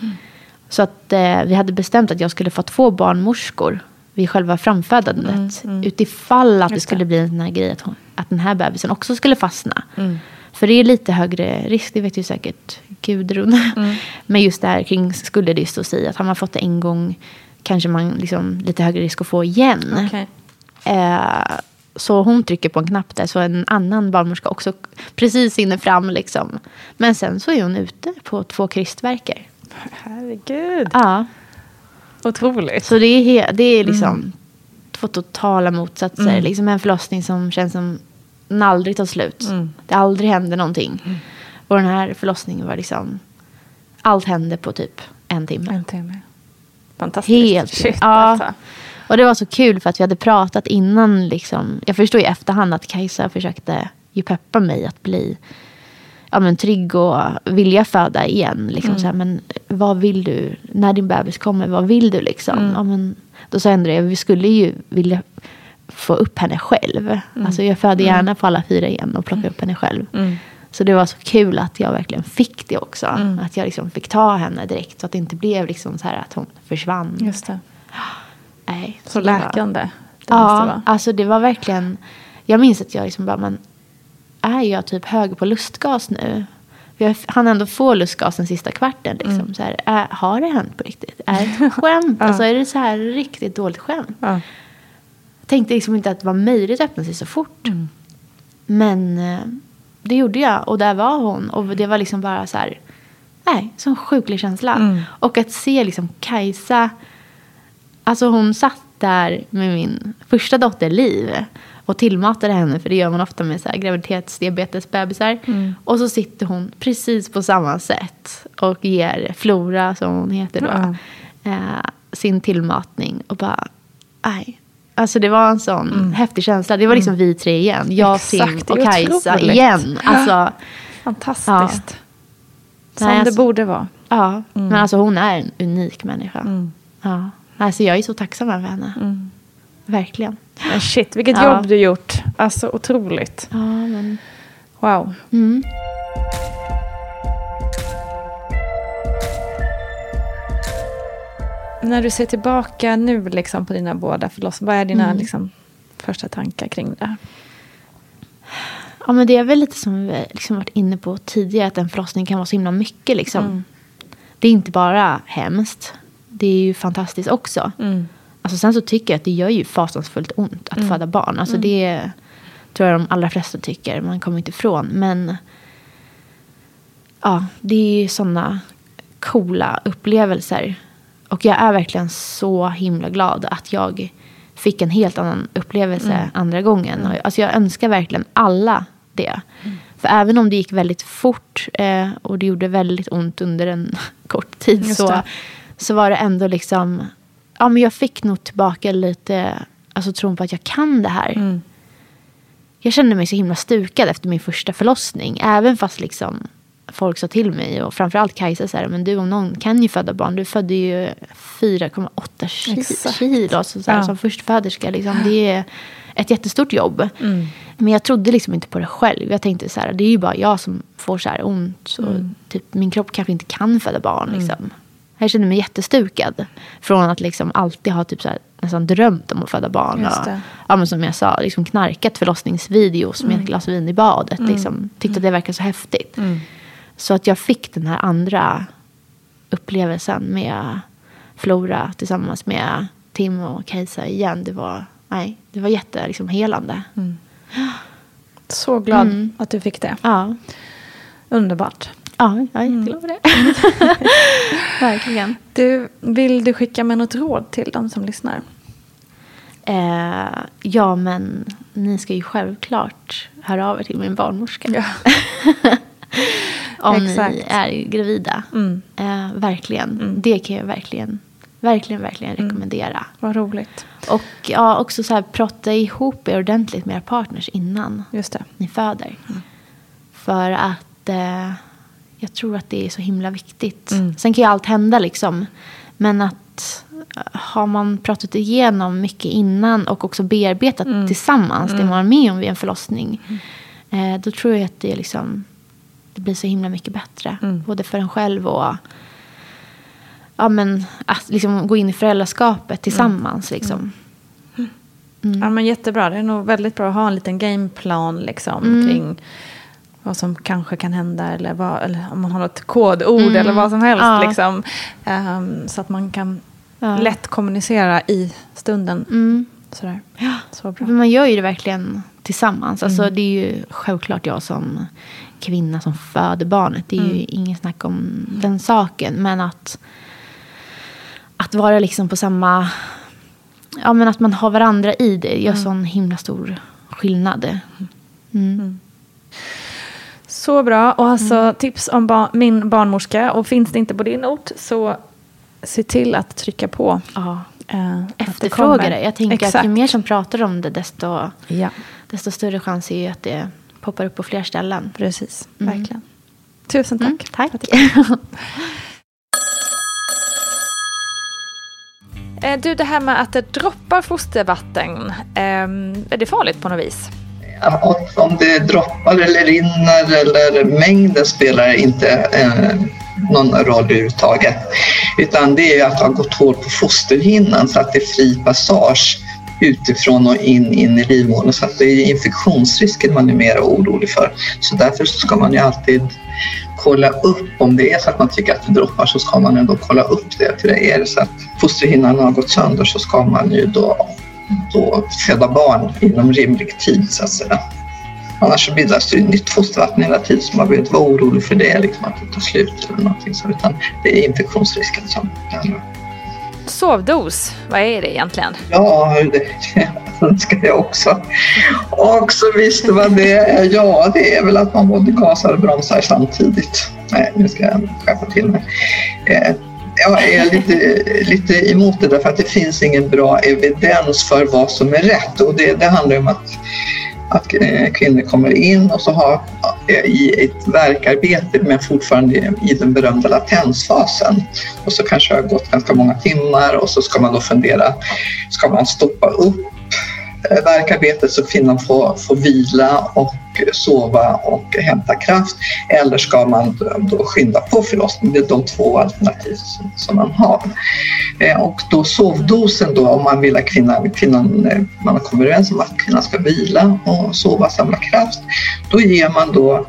Så att eh, vi hade bestämt att jag skulle få två barnmorskor vid själva framfödandet. Utifall att det skulle bli en sån här grej att, hon, att den här bebisen också skulle fastna. Mm. För det är lite högre risk, det vet ju säkert Gudrun. Mm. *laughs* Men just det här kring skulle att har man fått det en gång kanske man liksom lite högre risk att få igen. Okej. Eh, så hon trycker på en knapp där så en annan barnmorska också precis hinner fram. Liksom. Men sen så är hon ute på två krystverkar. Herregud. Ja, Otroligt. så det är, det är liksom Mm. två totala motsatser. Liksom en förlossning som känns som den aldrig tar slut. Mm. Det aldrig händer någonting. Och den här förlossningen var liksom, allt hände på typ en timme. En timme. Fantastiskt. Helt Shit, ja. alltså. Och det var så kul för att vi hade pratat innan. Liksom, jag förstår i efterhand att Kajsa försökte ju peppa mig att bli ja, men, trygg och vilja föda igen. Liksom, så här, men vad vill du? När din bebis kommer, vad vill du? Liksom? Ja, men, då sa Andrea, vi skulle ju vilja få upp henne själv. Alltså, jag föder gärna på alla fyra igen och plocka upp henne själv. Så det var så kul att jag verkligen fick det också. Att jag liksom fick ta henne direkt. Så att det inte blev liksom så här att hon försvann. Just det. Nej, Så det var- läkande. Det Ja, vara. alltså det var verkligen... Jag minns att jag liksom bara, men är jag typ hög på lustgas nu? Jag hann ändå få lustgas den sista kvarten. Liksom. Mm. Så här, är, har det hänt på riktigt? Är det ett *laughs* skämt? Alltså är det så här riktigt dåligt skämt? Ja. Jag tänkte liksom inte att det var möjligt att öppna sig så fort. Mm. Men eh, det gjorde jag och där var hon. Och det var liksom bara så här, nej, sån sjuklig känsla. Mm. Och att se liksom Kajsa, alltså hon satt där med min första dotter Liv. Och tillmatade henne, för det gör man ofta med så här graviditetsdiabetesbebisar. Mm. Och så sitter hon precis på samma sätt och ger Flora, som hon heter då, Ja. eh, sin tillmatning. Och bara, nej. Alltså det var en sån häftig känsla. Det var liksom vi tre igen. Jag, Mm. Exakt, Tim det och Kajsa otroligt. igen. Alltså, Fantastiskt. Som Nej, det alltså- borde vara. ja. Men alltså hon är en unik människa. Mm. Ja. Alltså jag är så tacksam över henne. Verkligen. Men shit, vilket Ja. jobb du gjort. Alltså otroligt. Ja, men... Wow. När du ser tillbaka nu liksom på dina båda förlossningar, vad är dina Mm. liksom, första tankar kring det? Ja, men det är väl lite som vi liksom varit inne på tidigare, att en förlossning kan vara så himla mycket. Liksom. Mm. Det är inte bara hemskt, det är ju fantastiskt också. Mm. Alltså, sen så tycker jag att det gör ju fasansfullt ont att föda barn. Alltså, Det tror jag de allra flesta tycker, man kommer inte ifrån. Men ja, det är ju sådana coola upplevelser. Och jag är verkligen så himla glad att jag fick en helt annan upplevelse andra gången. Och, Alltså jag önskar verkligen alla det. För även om det gick väldigt fort eh, och det gjorde väldigt ont under en *laughs* kort tid så, så var det ändå liksom... Ja, men jag fick nog tillbaka lite alltså, tron på att jag kan det här. Mm. Jag kände mig så himla stukad efter min första förlossning. Även fast liksom folk sa till mig och framförallt Kajsa så här, men du om någon kan ju föda barn. Du födde ju 4,8 ki- Exakt. kilo så så här, Ja. som förstföderska. Liksom, det är ett jättestort jobb. Mm. Men jag trodde liksom inte på det själv. Jag tänkte så här, det är ju bara jag som får så här ont. Och Mm. typ, min kropp kanske inte kan föda barn. Liksom. Jag kände mig jättestukad. Från att liksom alltid ha typ så här, nästan drömt om att föda barn. Och, ja, men som jag sa, liksom knarkat förlossningsvideos med ett glas vin i badet. Liksom, tyckte att det verkade så häftigt. Så att jag fick den här andra upplevelsen med Flora tillsammans med Tim och Kajsa igen. Det var, nej, det var jätte, liksom, helande. *gasps* Så glad Mm. att du fick det. Ja. Underbart. Ja, jag är jätteglad för det. *laughs* *laughs* Verkligen. Du, vill du skicka med något råd till de som lyssnar? Eh, ja, men ni ska ju självklart höra av er till min barnmorska. Ja. *laughs* Om Exakt. ni är gravida. Mm. Eh, verkligen. Det kan jag verkligen, verkligen, verkligen rekommendera. Vad roligt. Och ja, också så här, prata ihop er ordentligt med era partners innan Just det. ni föder. För att eh, jag tror att det är så himla viktigt. Sen kan ju allt hända liksom. Men att eh, har man pratat igenom mycket innan och också bearbetat tillsammans det man var med om vid en förlossning. Eh, då tror jag att det, liksom, det blir så himla mycket bättre. Både för en själv och ja, men, att liksom gå in i föräldraskapet tillsammans. Liksom. Ja, men jättebra. Det är nog väldigt bra att ha en liten gameplan liksom, Mm. kring vad som kanske kan hända. Eller, vad, eller om man har något kodord eller vad som helst. Mm. Ja. Liksom, Ehm, så att man kan Ja. lätt kommunicera i stunden. Mm. Sådär. Så bra. För man gör ju det verkligen tillsammans. Alltså, Det är ju självklart jag som kvinna som föder barnet. Det är ju inget snack om den saken. Men att, att vara liksom på samma... Ja, men att man har varandra i det gör sån himla stor skillnad. Mm. Så bra. Och alltså tips om ba- min barnmorska. Och finns det inte på din ort så se till att trycka på. Ja. att det Efterfråga det. Jag tänker att Exakt. ju mer som pratar om det desto, Ja, desto större chans är ju att det poppar upp på fler ställen. precis. Verkligen. Tusen tack. Mm, tack. du *laughs* kom. Eh, Du, det här med att det droppar fostervatten. ehm, är det farligt på något vis? Ja, om det droppar eller rinner eller mängden spelar inte eh, någon roll överhuvudtaget. Utan det är att ha gått hål på fosterhinnan så att det är fri passage utifrån och in, in i livmodern. Så att det är infektionsrisken man är mer orolig för. Så därför ska man ju alltid kolla upp om det är så att man tycker att det droppar så ska man ändå kolla upp det. För det är det så att fosterhinnan har gått sönder så ska man ju då, då föda barn inom rimlig tid så att säga. Annars så bildas det ju nytt fostervatten hela tiden så man behöver inte vara orolig för det, liksom att det tar slut eller någonting så, utan det är infektionsrisken som det handlar om. Sovdos, vad är det egentligen? Ja, det önskar jag också. Och så visste man det är. Ja, det är väl att man både gasar och bromsar samtidigt. Nej, nu ska jag skärpa till mig. Eh, jag är lite, lite emot det därför att det finns ingen bra evidens för vad som är rätt. Och det, det handlar om att, att eh, kvinnor kommer in och så har eh, i ett verkarbete men fortfarande i den berömda latensfasen. Och så kanske det har gått ganska många timmar och så ska man då fundera, ska man stoppa upp eh, verkarbetet så kvinnan får, får vila och sova och hämta kraft eller ska man då skynda på förlossningen? Det är de två alternativ som, man har. Eh, och då sovdosen då om man vill att kvinnan, kvinnan, eh, man kommer överens om att kvinnan ska vila och sova, samla kraft, då ger man då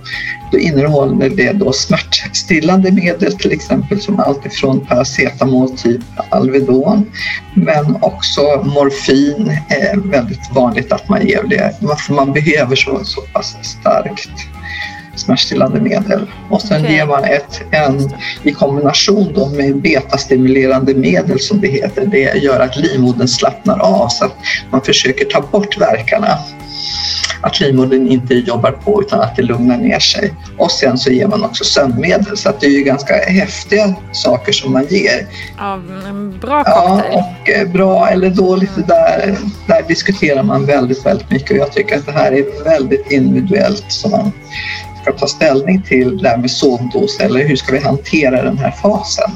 då innehåller det då smärtstillande medel till exempel som alltifrån paracetamol typ Alvedon men också morfin är väldigt vanligt att man ger det. För man behöver så, så pass starkt smärtstillande medel. Och sen Okej. ger man ett, en, i kombination då med betastimulerande medel som det heter. Det gör att livmodern slappnar av så att man försöker ta bort verkarna att livmodern inte jobbar på utan att det lugnar ner sig. Och sen så ger man också sömnmedel så att det är ju ganska häftiga saker som man ger. Ja, bra Ja, cocktail. och eh, bra eller dåligt, det där, där diskuterar man väldigt, väldigt mycket och jag tycker att det här är väldigt individuellt som man ska ta ställning till det här med sovdos eller hur ska vi hantera den här fasen?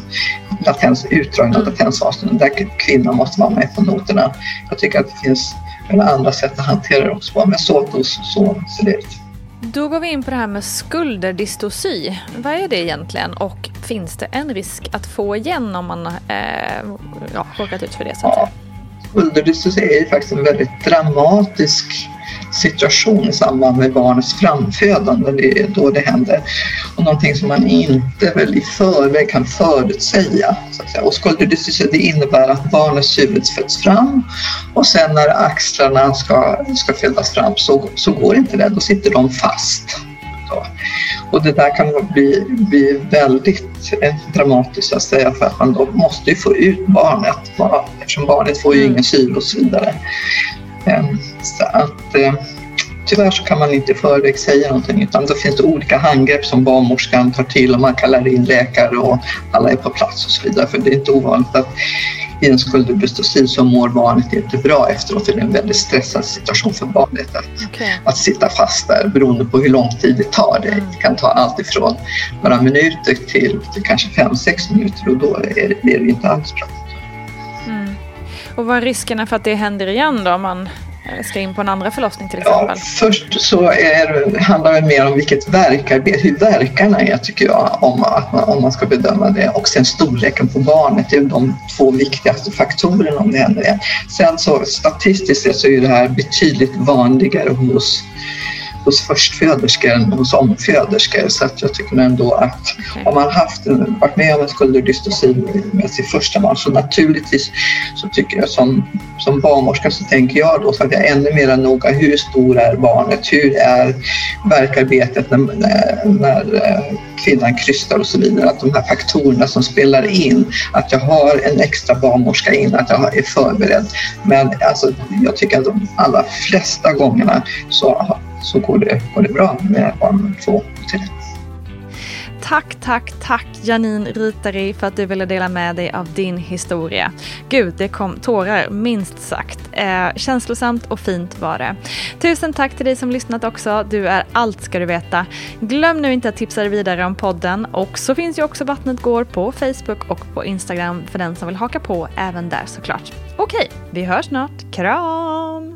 Latens, utdragna latensfasen där kvinnan måste vara med på noterna. Jag tycker att det finns eller andra sätt att hantera det också. Men sovdos, så ser det ut. Då går vi in på det här med skulderdystoci. Vad är det egentligen och finns det en risk att få igen om man eh, ja, råkat ut för det? Så att säga? Skulderdystoci är ju faktiskt en väldigt dramatisk situation i samband med barnets framfödande. Det är då det händer. Och någonting som man inte väl i förväg kan förutsäga. Så att säga. Och skulderdystoci det innebär att barnets huvud föds fram och sen när axlarna ska, ska födas fram så, så går inte det. Då sitter de fast. Då. Och det där kan bli, bli väldigt eh, dramatiskt att säga för att man då måste ju få ut barnet eftersom barnet får ju mm. ingen syre och så vidare. Ehm, så att, eh, tyvärr så kan man inte i förväg säga någonting utan då finns det olika handgrepp som barnmorskan tar till och man kallar in läkare och alla är på plats och så vidare. För det är inte ovanligt att i en skulderbystostil så mår barnet inte bra efteråt. Det är en väldigt stressad situation för barnet att, okay. att sitta fast där beroende på hur lång tid det tar. Det, det kan ta allt ifrån några minuter till, till kanske fem sex minuter och då är det, är det inte alls bra. Mm. Och vad är riskerna för att det händer igen då? Om man ska in på en andra förlossning till exempel? Ja, först så är, handlar det mer om vilket verkarbete, hur verkarna är tycker jag om, att man, om man ska bedöma det och sen storleken på barnet, det är de två viktigaste faktorerna om det händer det. Sen så statistiskt sett så är det här betydligt vanligare hos hos förstföderskor än hos omföderskor. Så att jag tycker ändå att okay. om man haft en, varit med om en skulderdystosi med sitt första barn så naturligtvis så tycker jag som, som barnmorska så tänker jag då så att jag är ännu mer noga hur stor är barnet? Hur är verkarbetet när, när, när eh, kvinnan krystar och så vidare. Att de här faktorerna som spelar in, att jag har en extra barnmorska in, att jag är förberedd. Men alltså, jag tycker att de allra flesta gångerna så så går det, går det bra med barn två till. Tack, tack, tack Janine Ritari för att du ville dela med dig av din historia. Gud, det kom tårar minst sagt. Eh, känslosamt och fint var det. Tusen tack till dig som lyssnat också. Du är allt ska du veta. Glöm nu inte att tipsa dig vidare om podden och så finns ju också Vattnet går på Facebook och på Instagram för den som vill haka på även där såklart. Okej, vi hörs snart. Kram!